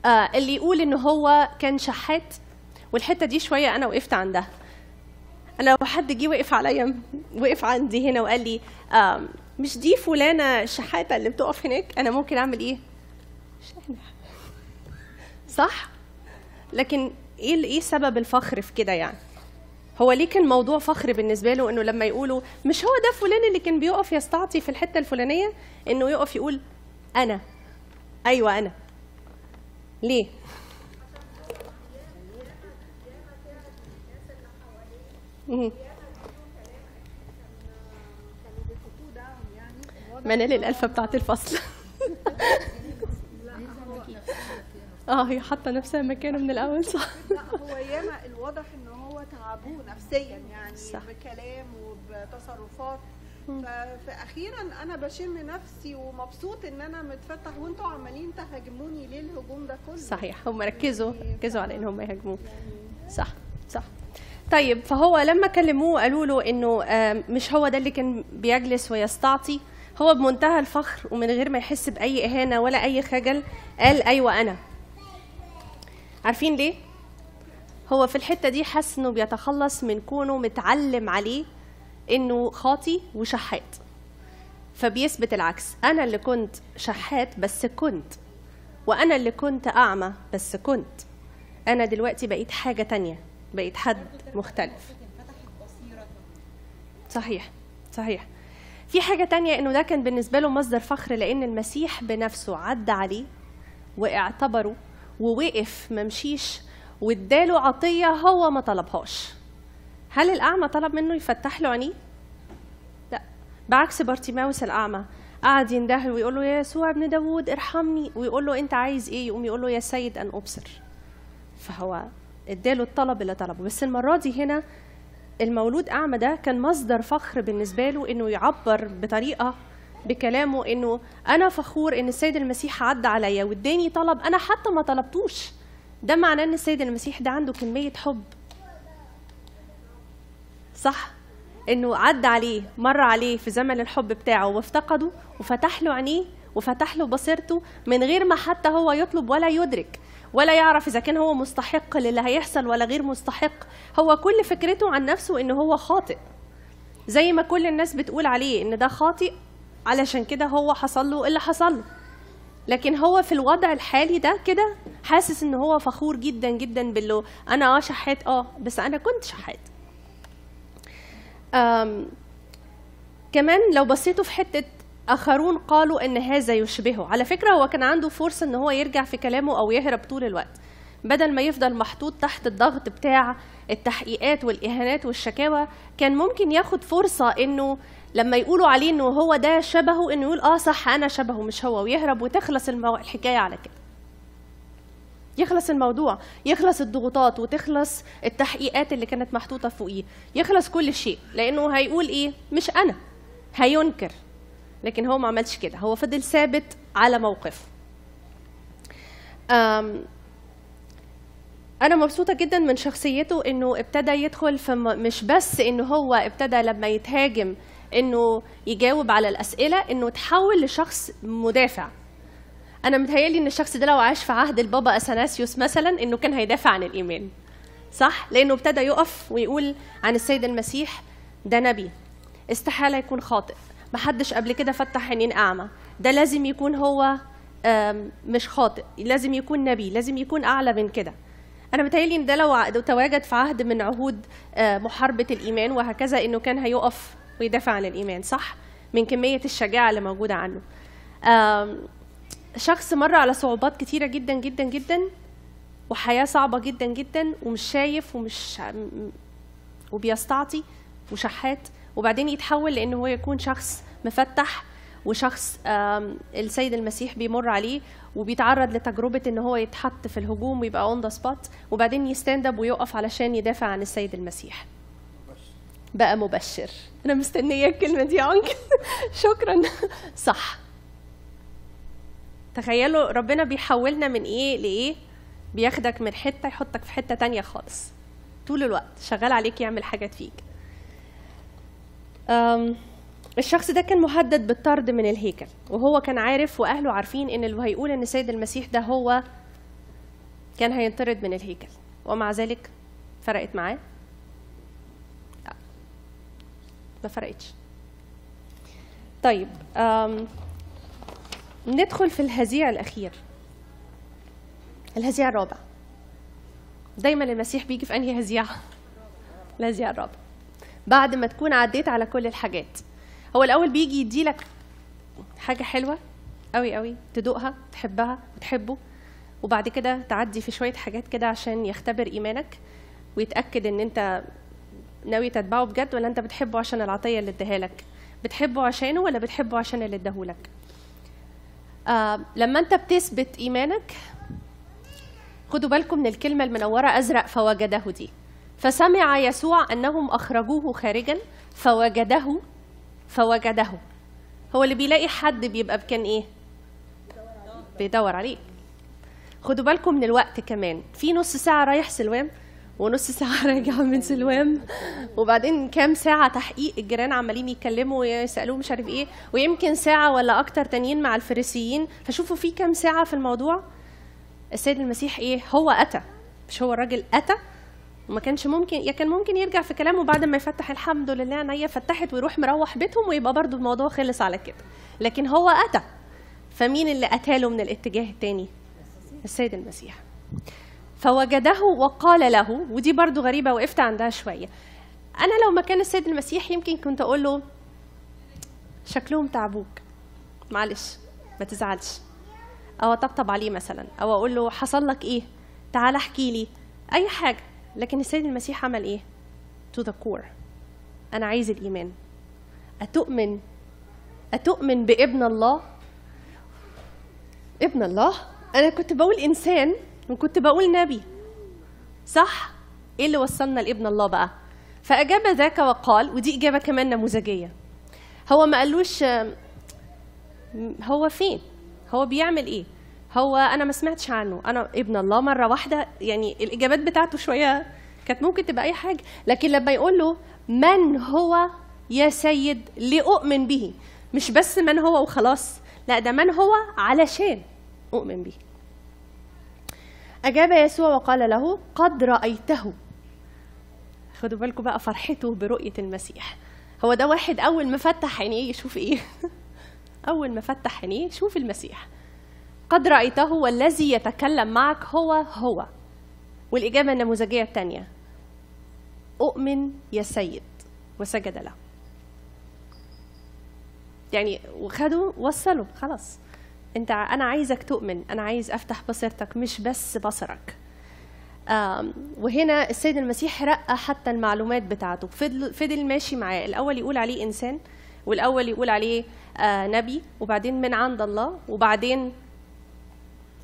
آه اللي يقول إن هو كان شحات والحتة دي شوية أنا وقفت عندها. أنا لو حد جه وقف عليا وقف عندي هنا وقال لي آم، مش دي فلانة شحاتة اللي بتقف هناك؟ أنا ممكن أعمل إيه. صح. لكن إيه إيه سبب الفخر في كده يعني؟ هو ليه كان موضوع فخر بالنسبة له إنه لما يقولوا مش هو ده فلان اللي كان بيقف يستعطي في الحتة الفلانية؟ إنه يقف يقول أنا. أيوه أنا. ليه. منال الألفة بتاعت الفصل آه هي حاطة نفسها مكانه من الأول صح لا هو ياما الواضح إن هو تعبوه نفسيا يعني صح. بكلام وبتصرفات فاخيرا أنا بشم نفسي ومبسوط إن أنا متفتح وأنتوا عمالين تهاجموني ليه الهجوم ده كله. صحيح هم ركزوا ركزوا على ان هم يهاجموه صح صح. طيب فهو لما كلموه قالوا له إنه مش هو ده اللي كان بيجلس ويستعطي؟ هو بمنتهى الفخر ومن غير ما يحس بأي إهانة ولا أي خجل قال أيوه أنا. عارفين ليه؟ هو في الحتة دي حس إنه بيتخلص من كونه متعلم عليه إنه خاطي وشحات. فبيثبت العكس. أنا اللي كنت شحات بس كنت وأنا اللي كنت أعمى بس كنت. أنا دلوقتي بقيت حاجة تانية بقيت حد مختلف. صحيح صحيح. في حاجة تانية إنه ده كان بالنسبة له مصدر فخر لأن المسيح بنفسه عدى عليه واعتبره ووقف ممشيش واداله عطية هو ما طلبهاش. هل الأعمى طلب منه يفتح له عينيه؟ لا. بعكس بارتيماوس الأعمى قعد يندهر ويقول له يا يسوع ابن داوود ارحمني ويقول له أنت عايز إيه؟ يقوم يقول له يا سيد أن أبصر. فهو اداله الطلب اللي طلبه. بس المرة دي هنا المولود أعمى ده كان مصدر فخر بالنسبة له إنه يعبر بطريقة بكلامه إنه أنا فخور إن السيد المسيح عدى عليا واداني طلب أنا حتى ما طلبتوش. ده معناه إن السيد المسيح ده عنده كمية حب صح؟ إنه عدى عليه مر عليه في زمن الحب بتاعه وافتقده وفتح له عينيه وفتح له بصيرته من غير ما حتى هو يطلب ولا يدرك ولا يعرف إذا كان هو مستحق للي هيحصل ولا غير مستحق. هو كل فكرته عن نفسه إنه هو خاطئ. زي ما كل الناس بتقول عليه إن ده خاطئ علشان كده هو حصل له اللي حصل له. لكن هو في الوضع الحالي ده كده حاسس إن هو فخور جدا جدا باللي أنا آه شحات آه بس أنا كنت شحات. كمان لو بصيتوا في حتة آخرون قالوا إن هذا يشبهه. على فكرة هو كان عنده فرصة إن هو يرجع في كلامه أو يهرب طول الوقت. بدل ما يفضل محطوط تحت الضغط بتاع التحقيقات والإهانات والشكاوى كان ممكن ياخد فرصة إنه لما يقولوا عليه إنه هو ده شبهه إنه يقول آه صح أنا شبهه مش هو ويهرب وتخلص المو... الحكاية على كده. يخلص الموضوع يخلص الضغوطات وتخلص التحقيقات اللي كانت محطوطة فوقيه. يخلص كل شيء لأنه هيقول إيه؟ مش أنا هينكر. لكن هو ما عملش كده هو فضل ثابت على موقفه أم أنا مبسوطة جدا من شخصيته إنه ابتدى يدخل في مش بس إنه هو ابتدى لما يتهاجم إنه يجاوب على الأسئلة إنه تحول لشخص مدافع. أنا متهيألي إن الشخص ده لو عاش في عهد البابا أثناسيوس مثلا إنه كان هيدافع عن الإيمان. صح؟ لأنه ابتدى يقف ويقول عن السيد المسيح ده نبي استحالة يكون خاطئ. محدش قبل كده فتح عينين أعمى. ده لازم يكون هو مش خاطئ. لازم يكون نبي لازم يكون أعلى من كده. أنا متهيألي إن ده لو تواجد في عهد من عهود محاربة الإيمان وهكذا إنه كان هيقف ويدافع عن الإيمان. صح؟ من كمية الشجاعة اللي موجودة عنه. شخص مر على صعوبات كتيرة جدا جدا جدا وحياة صعبة جدا جدا ومش شايف ومش وبيستعطي وشحات وبعدين يتحول لأنه هو يكون شخص مفتح وشخص السيد المسيح بيمر عليه وبيتعرض لتجربة إن هو يتحط في الهجوم ويبقى on the spot وبعدين ي stand up ويقف علشان يدافع عن السيد المسيح. بقى مبشر. أنا مستنية الكلمة دي انكل شكرا. صح. تخيلوا ربنا بيحولنا من إيه لإيه؟ بياخدك من حتة يحطك في حتة تانية خالص. طول الوقت شغال عليك يعمل حاجات فيك الشخص ده كان مهدد بالطرد من الهيكل وهو كان عارف وأهله عارفين إن اللي هيقول إن السيد المسيح ده هو كان هينطرد من الهيكل. ومع ذلك فرقت معاه؟ ما فرقتش. طيب ندخل في الهزيع الأخير. الهزيع الرابع. دايما المسيح بيجي في أنهي هزيع؟ الهزيع الرابع. بعد ما تكون عديت على كل الحاجات. هو الأول بيجي يديلك حاجة حلوة قوي قوي تدوقها تحبها وتحبه وبعد كده تعدي في شوية حاجات كده عشان يختبر إيمانك ويتأكد إن أنت ناوي تتبعه بجد ولا أنت بتحبه عشان العطية اللي اداها لك؟ بتحبه عشانه ولا بتحبه عشان اللي اداهولك؟ آه لما انت بتثبت إيمانك خدوا بالكم من الكلمة المنورة أزرق فوجده دي. فسمع يسوع أنهم أخرجوه خارجا فوجده فوجده. هو اللي بيلاقي حد بيبقى كان إيه؟ بيدور عليه. خدوا بالكم من الوقت كمان. في نص ساعة رايح سلوام. ونص ساعة راجع من سلوام. وبعدين كام ساعة تحقيق الجيران عمالين يتكلموا ويسألوه مش عارف إيه. ويمكن ساعة ولا أكتر تانيين مع الفريسيين. فشوفوا في كام ساعة في الموضوع. السيد المسيح إيه؟ هو أتى. مش هو الراجل أتى. وما كانش ممكن يا كان ممكن يرجع في كلامه بعد ما يفتح الحمد لله عينيا فتحت ويروح مروح بيتهم ويبقى برضو الموضوع خلص على كده. لكن هو أتى. فمين اللي أتاله من الاتجاه التاني؟ السيد المسيح. فوجده وقال له ودي برضو غريبة وقفت عندها شوية. أنا لو مكان السيد المسيح يمكن كنت أقول له شكلهم تعبوك. معلش ما تزعلش. أو أطبطب عليه مثلا أو أقول له حصل لك إيه؟ تعال أحكي لي. أي حاجة. لكن السيد المسيح عمل إيه؟ To the core. أنا عايز الإيمان. أتؤمن. أتؤمن بابن الله؟ ابن الله؟ أنا كنت بقول إنسان. وكنت بقول نبي. صح؟ إيه اللي وصلنا لابن الله بقى؟ فأجاب ذاك وقال ودي إجابة كمان نموذجية. هو ما قالوش هو فين؟ هو بيعمل إيه؟ هو أنا ما سمعتش عنه. أنا ابن الله مرة واحدة يعني الإجابات بتاعته شوية كانت ممكن تبقى أي حاجة لكن لما يقول له من هو يا سيد؟ لأؤمن به. مش بس من هو وخلاص لا ده من هو علشان أؤمن به. أجاب يسوع وقال له قد رأيته. خدوا بالكم بقى فرحته برؤية المسيح. هو ده واحد أول ما فتح عينيه يشوف إيه؟ أول ما فتح عينيه شوف المسيح. قد رأيته والذي يتكلم معك هو هو. والإجابة النموذجية الثانية أؤمن يا سيد. وسجد له. يعني وخدوا وصلوا خلاص. انت أنا عايزك تؤمن أنا عايز افتح بصيرتك مش بس بصرك. وهنا السيد المسيح رقى حتى المعلومات بتاعته. فضل فضل ماشي معاه. الأول يقول عليه إنسان والأول يقول عليه آه نبي وبعدين من عند الله وبعدين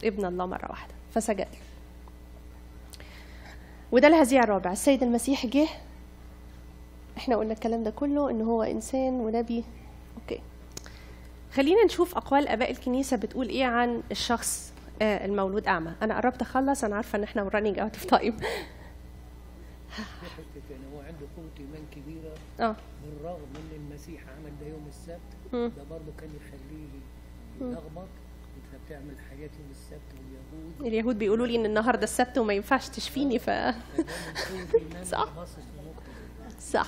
ابن الله مرة واحدة. فسجد. وده الهزيع الرابع. السيد المسيح جه. إحنا قلنا الكلام ده كله إن هو إنسان ونبي. okay. خلينا نشوف أقوال آباء الكنيسة بتقول إيه عن الشخص آه، المولود أعمى. أنا قربت أخلص أنا عارفة إن إحنا running out of time هو عنده قوه إيمان كبيرة آه. بالرغم إن المسيح عمل ده يوم السبت. ده برضه كان يخليه يلخبط أنت بتعمل حاجات يوم السبت واليهود. اليهود بيقولوا لي إن النهارده السبت وما ينفعش تشفيني ف صح. صح.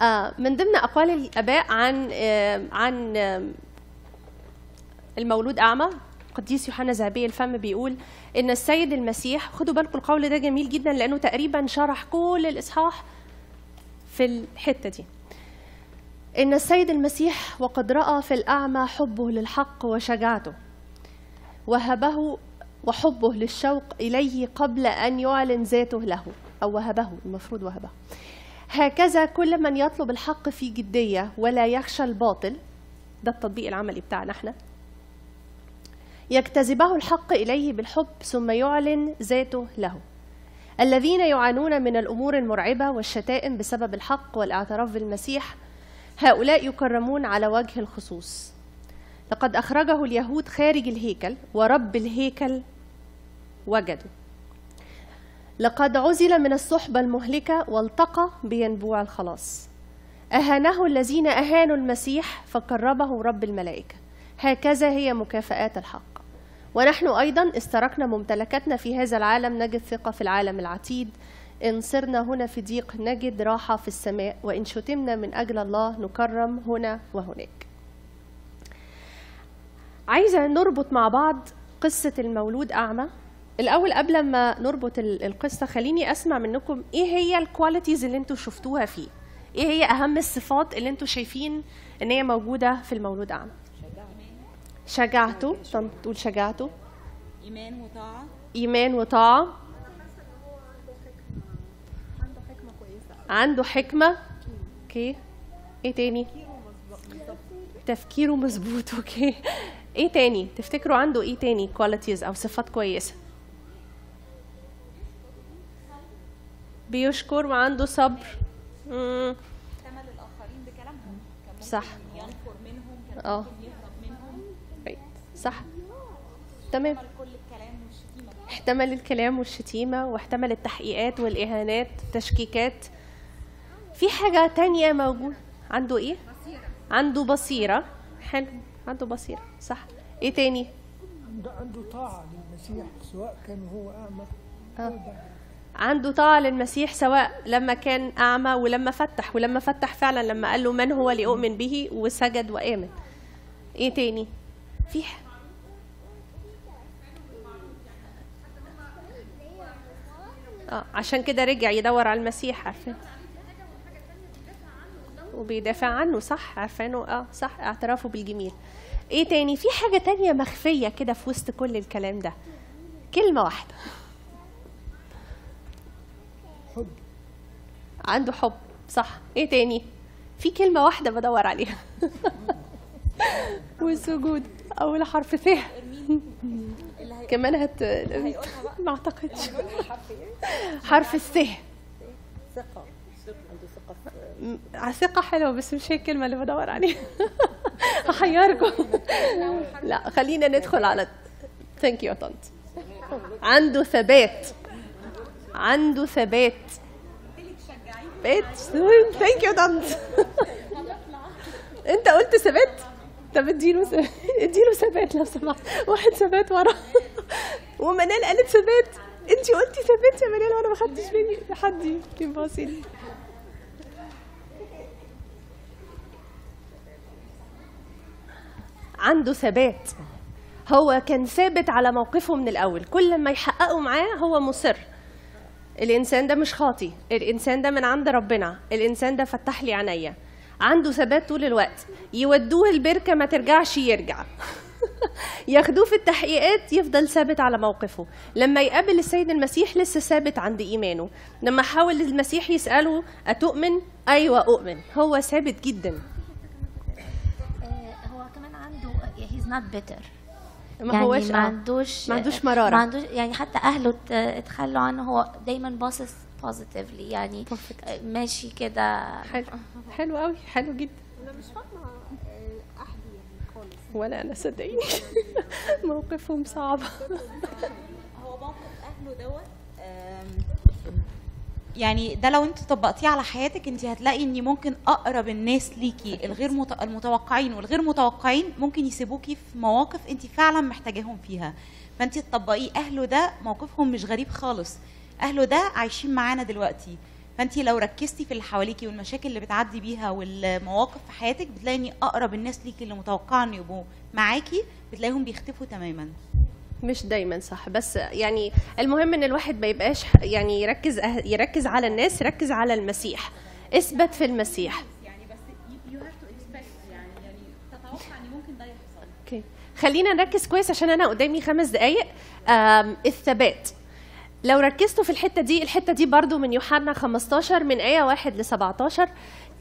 آه من ضمن أقوال الآباء عن آه عن آه المولود أعمى قديس يوحنا ذهبي الفم بيقول إن السيد المسيح خدوا بالكم القول ده جميل جدا لأنه تقريبا شرح كل الإصحاح في الحتة دي. إن السيد المسيح وقد رأى في الأعمى حبه للحق وشجاعته وهبه وحبه للشوق إليه قبل أن يعلن ذاته له أو وهبه المفروض وهبه. هكذا كل من يطلب الحق في جدية ولا يخشى الباطل ده التطبيق العملي بتاعنا إحنا. يجتذبه الحق إليه بالحب ثم يعلن ذاته له. الذين يعانون من الأمور المرعبة والشتائم بسبب الحق والاعتراف بالمسيح هؤلاء يكرمون على وجه الخصوص. لقد أخرجه اليهود خارج الهيكل ورب الهيكل وجدوا لقد عزل من الصحبة المهلكة والتقى بينبوع الخلاص. أهانه الذين أهانوا المسيح فقربه رب الملائكة. هكذا هي مكافآت الحق. ونحن أيضا استركنا ممتلكاتنا في هذا العالم نجد ثقة في العالم العتيد. إن صرنا هنا في ضيق نجد راحة في السماء. وإن شتمنا من أجل الله نكرم هنا وهناك. عايزة نربط مع بعض قصة المولود أعمى. الأول قبل ما نربط ال- القصة خليني أسمع منكم إيه هي الكواليتيز اللي أنتوا شفتوها فيه؟ إيه هي أهم الصفات اللي أنتوا شايفين إن هي موجودة في المولود أعمى؟ شجاعته طب تقول شجاعته إيمان وطاعة. إيمان وطاعة. عنده حكمة كويسة. عنده حكمة okay. إيه تاني؟ تفكيره مظبوط. okay. إيه تاني؟ تفتكروا عنده إيه تاني؟ qualities أو صفات كويسة. بيشكر وعنده صبر. مم. احتمل الآخرين بكلامهم. كان ممكن صح. ينفر منهم. آه ممكن يهرب منهم right. صح؟ تمام. احتمل كل الكلام والشتيمة واحتمل التحقيقات والإهانات التشكيكات في حاجة تانية موجود؟ عنده إيه؟ عنده بصيرة. حلو. عنده بصيرة. صح. إيه تاني؟ عنده طاعة للمسيح سواء كان هو أعمى آه. عنده طاعة للمسيح سواء لما كان أعمى ولما فتح ولما فتح فعلا لما قال له من هو ليؤمن به وسجد وآمن. إيه تاني؟ في ح- آه. عشان كده رجع يدور على المسيح عارفين؟ وبيدافع عنه صح؟ عارفانه آه صح. اعترافه بالجميل. إيه تاني؟ في حاجة تانية مخفية كده في وسط كل الكلام ده. كلمة واحدة. حب. عنده حب صح. إيه تاني؟ في كلمة واحدة بدور عليها. والسجود. أول حرف ث كمان هت ما أعتقدش. حرف الث ثقة. عنده ثقة حلوة بس مش هي الكلمة اللي بدور عليها. هحيركم. لا خلينا ندخل على thank you يا طنط عنده ثبات. عنده ثبات. ثبات thank you طنط انت قلت ثبات؟ طب اديله ثبات اديله ثبات لو سمحت. واحد ثبات ورا. ومنال قالت ثبات انت قلتي ثبات يا منال وأنا ما خدتش بالي حد يمكن باصي عنده ثبات. هو كان ثابت على موقفه من الأول. كل ما يحققوا معاه هو مصر. الإنسان ده مش خاطي. الإنسان ده من عند ربنا. الإنسان ده فتح لي عينيا. عنده ثبات طول الوقت. يودوه البركة ما ترجعش يرجع. ياخدوه في التحقيقات يفضل ثابت على موقفه لما يقابل السيد المسيح لسه ثابت عند إيمانه لما حاول المسيح يسأله أتؤمن؟ أيوة أؤمن هو ثابت جدا آه، هو كمان عنده he's not bitter ما يعني هوش ما آه. عندوش ما عندوش مرارة. ما عندوش يعني حتى أهله اتخلوا عنه هو دايما باصص بوزيتيفلي يعني Perfect. ماشي كده حلو حلو قوي حلو جدا ولا أنا صدقيني. موقفهم صعب. هو موقف أهله دوت يعني ده لو انت طبقتيه على حياتك انت هتلاقي ان ممكن أقرب الناس ليكي الغير مت- المتوقعين والغير متوقعين ممكن يسيبوكي في مواقف انت فعلا محتاجاهم فيها. فانت تطبقيه أهله ده موقفهم مش غريب خالص. أهله ده عايشين معانا دلوقتي. فانت لو ركزتي في اللي حواليكي والمشاكل اللي بتعدي بيها والمواقف في حياتك بتلاقي ان أقرب الناس ليكي اللي متوقعه ان يبقوا معاكي بتلاقيهم بيختفوا تماما. مش دايما صح بس يعني المهم إن الواحد ما يبقاش يعني يركز أه- يركز على الناس يركز على المسيح إثبت في المسيح. يعني بس you have to expect يعني يعني تتوقع إن ممكن ده يحصل. okay. خلينا نركز كويس عشان أنا قدامي خمس دقايق. آم، الثبات. لو ركزتوا في الحتة دي الحتة دي برضو من يوحنا 15 من آية 1 ل 17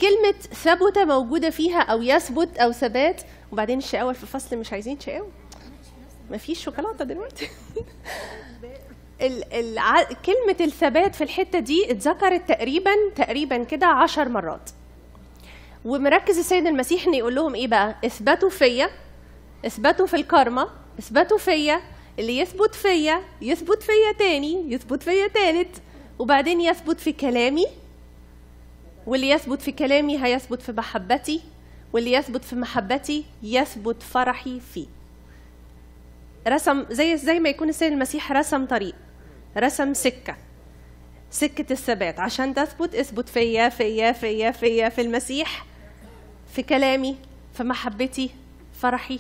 كلمة ثبت موجودة فيها أو يثبت أو ثبات. وبعدين الشقاوه في الفصل مش عايزين شقاوه مفيش شوكولاتة دلوقتي. ال الع... كلمة الثبات في الحتة دي اتذكرت تقريبا تقريبا كده عشر مرات. ومركز السيد المسيح إن يقول لهم إيه بقى؟ اثبتوا فيا اثبتوا في الكارما اثبتوا فيا اللي يثبت فيا يثبت فيا تاني يثبت فيا تالت وبعدين يثبت في كلامي. واللي يثبت في كلامي هيثبت في محبتي واللي يثبت في محبتي يثبت فرحي فيه. رسم زي زي ما يكون السيد المسيح رسم طريق رسم سكة سكة الثبات. عشان تثبت اثبت فيا فيا فيا فيا في المسيح في كلامي في محبتي فرحي.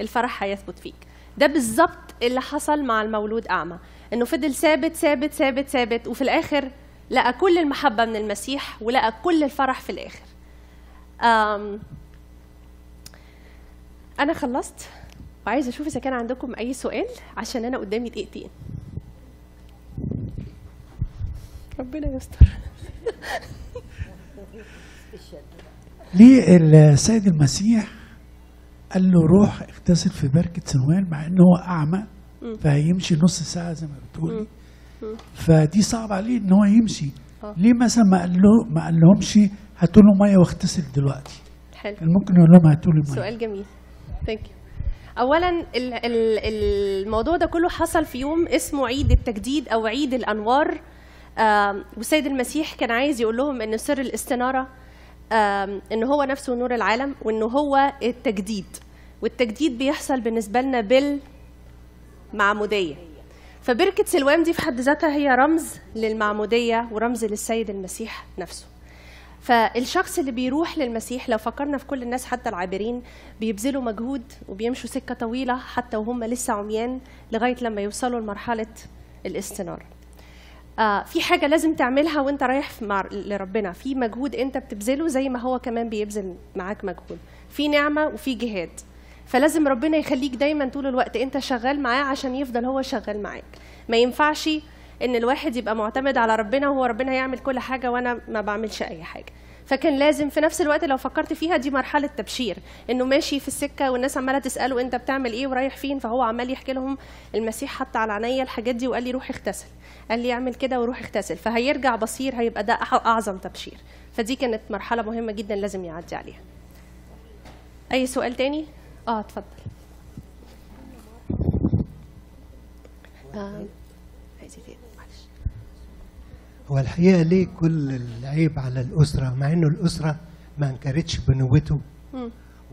الفرح هيثبت فيك. ده بالظبط اللي حصل مع المولود أعمى. إنه فضل ثابت ثابت ثابت ثابت وفي الآخر لقى كل المحبة من المسيح ولقى كل الفرح في الآخر. أنا خلصت. وعايزة أشوف إذا كان عندكم أي سؤال عشان أنا قدامي دقيقتين. ربنا يستر. ليه السيد المسيح قال له روح اغتسل في بركة سنوان مع انه هو أعمى فهيمشي نص ساعة زي ما بتقولي. فدي صعب عليه إن هو يمشي. آه. ليه مثلا ما قال له ما قال لهمش هاتوا له مية واغتسل دلوقتي؟ حلو. كان ممكن يقول لهم هاتوا لي مية. سؤال جميل. thank you اولا ال- ال- الموضوع ده كله حصل في يوم اسمه عيد التجديد أو عيد الأنوار. والسيد المسيح كان عايز يقول لهم إن سر الاستنارة إن هو نفسه نور العالم وانه هو التجديد. والتجديد بيحصل بالنسبة لنا بالمعمودية. فبركة سلوان دي في حد ذاتها هي رمز للمعمودية ورمز للسيد المسيح نفسه. فالشخص اللي بيروح للمسيح لو فكرنا في كل الناس حتى العابرين بيبذلوا مجهود وبيمشوا سكة طويلة حتى وهم لسه عميان لغاية لما يوصلوا لمرحلة الاستنارة آه في حاجة لازم تعملها وانت رايح مع لربنا. في مجهود انت بتبذله زي ما هو كمان بيبذل معاك مجهود. في نعمة وفي جهاد. فلازم ربنا يخليك دايما طول الوقت انت شغال معاه عشان يفضل هو شغال معاك. ما ينفعش ان الواحد يبقى معتمد على ربنا وهو ربنا يعمل كل حاجة وأنا ما بعملش أي حاجة. فكان لازم في نفس الوقت لو فكرت فيها دي مرحلة تبشير. إنه ماشي في السكة والناس عمالة تسأله أنت بتعمل إيه ورايح فين؟ فهو عمال يحكي لهم المسيح حط على عينيا الحاجات دي وقال لي روح اغتسل. قال لي اعمل كده وروح اغتسل. فهيرجع بصير هيبقى ده أعظم تبشير. فدي كانت مرحلة مهمة جدا لازم يعدي عليها. أي سؤال تاني؟ آه اتفضل. آه. عايزة إيه معلش هو الحقيقة ليه كل العيب على الأسرة مع إنه الأسرة ما أنكرتش بنوته.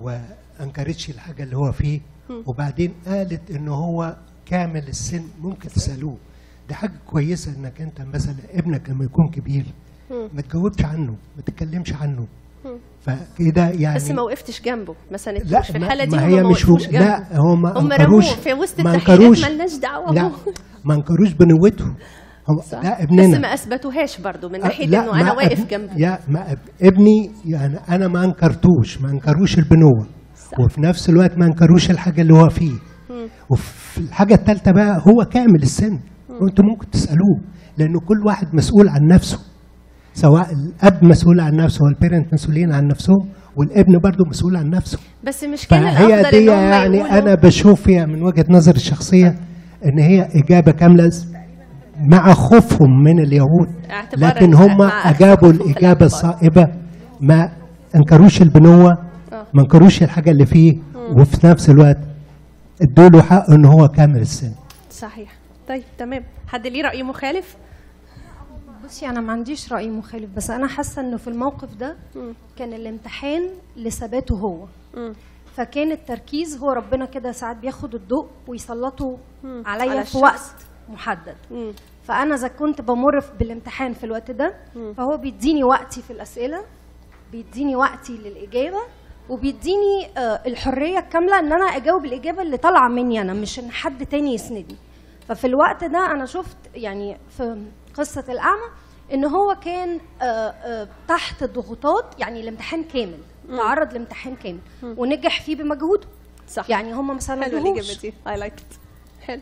وأنكرتش الحاجة اللي هو فيه. وبعدين قالت انه هو كامل السن ممكن تسألوه دي حاجة كويسة إنك أنت مثلا ابنك لما يكون كبير. ما تجاوبش عنه ما تتكلمش عنه. فكده يعني بس ما وقفتش جنبه ما لا ساندتوش في الحالة دي ما هي مش و... جنبه لا هم ما هم رموه في وسط التحقيقات ملناش دعوة لا. ما أنكروش بنوته هم صح. ده بس ابننا. ما أثبتوهاش برضو من أه، ناحية لا، إنه أنا واقف أب- جنبه. يا ما أب- ابني يعني أنا ما أنكرتوش ما أنكروش البنوة. صح. وفي نفس الوقت ما أنكروش الحاجة اللي هو فيه. مم. وفي الحاجة الثالثه بقى هو كامل السن. وأنتم ممكن تسألوه لأنه كل واحد مسؤول عن نفسه. سواء الأب مسؤول عن نفسه والبيرنت مسؤولين عن نفسهم والابن برضه مسؤول عن نفسه. بس مش كان الأفضل دي يعني أنا بشوف فيها من وجهة نظري الشخصية إن هي إجابة كاملة مع خوفهم من اليهود لكن هم أجابوا الإجابة. الصائبة ما أنكروش البنوة آه. ما أنكروش الحاجة اللي فيه وفي نفس الوقت ادوا له حق إن هو كامل السن صحيح طيب تمام حد ليه رأي مخالف بصي أنا ما عنديش رأي مخالف بس أنا حاسة إنه في الموقف ده. كان الامتحان لثباته هو. فكان التركيز هو ربنا كده ساعات بياخد الضوء ويسلطه. عليا على في. وقت محدد. فأنا إذا كنت بمر بالامتحان في الوقت ده. فهو بيديني وقتي في الأسئلة بيديني وقتي للإجابة وبيديني آه، الحرية الكاملة إن أنا أجاوب الإجابة اللي طالعة مني أنا مش إن حد تاني يسندني. ففي الوقت ده أنا شفت يعني في قصة الأعمى إن هو كان آه، آه، تحت ضغوطات يعني الامتحان كامل تعرض لامتحان كامل ونجح فيه بمجهوده. صح. يعني هم ما حلوة سندوهوش. الإجابة دي. اي لايك حلو.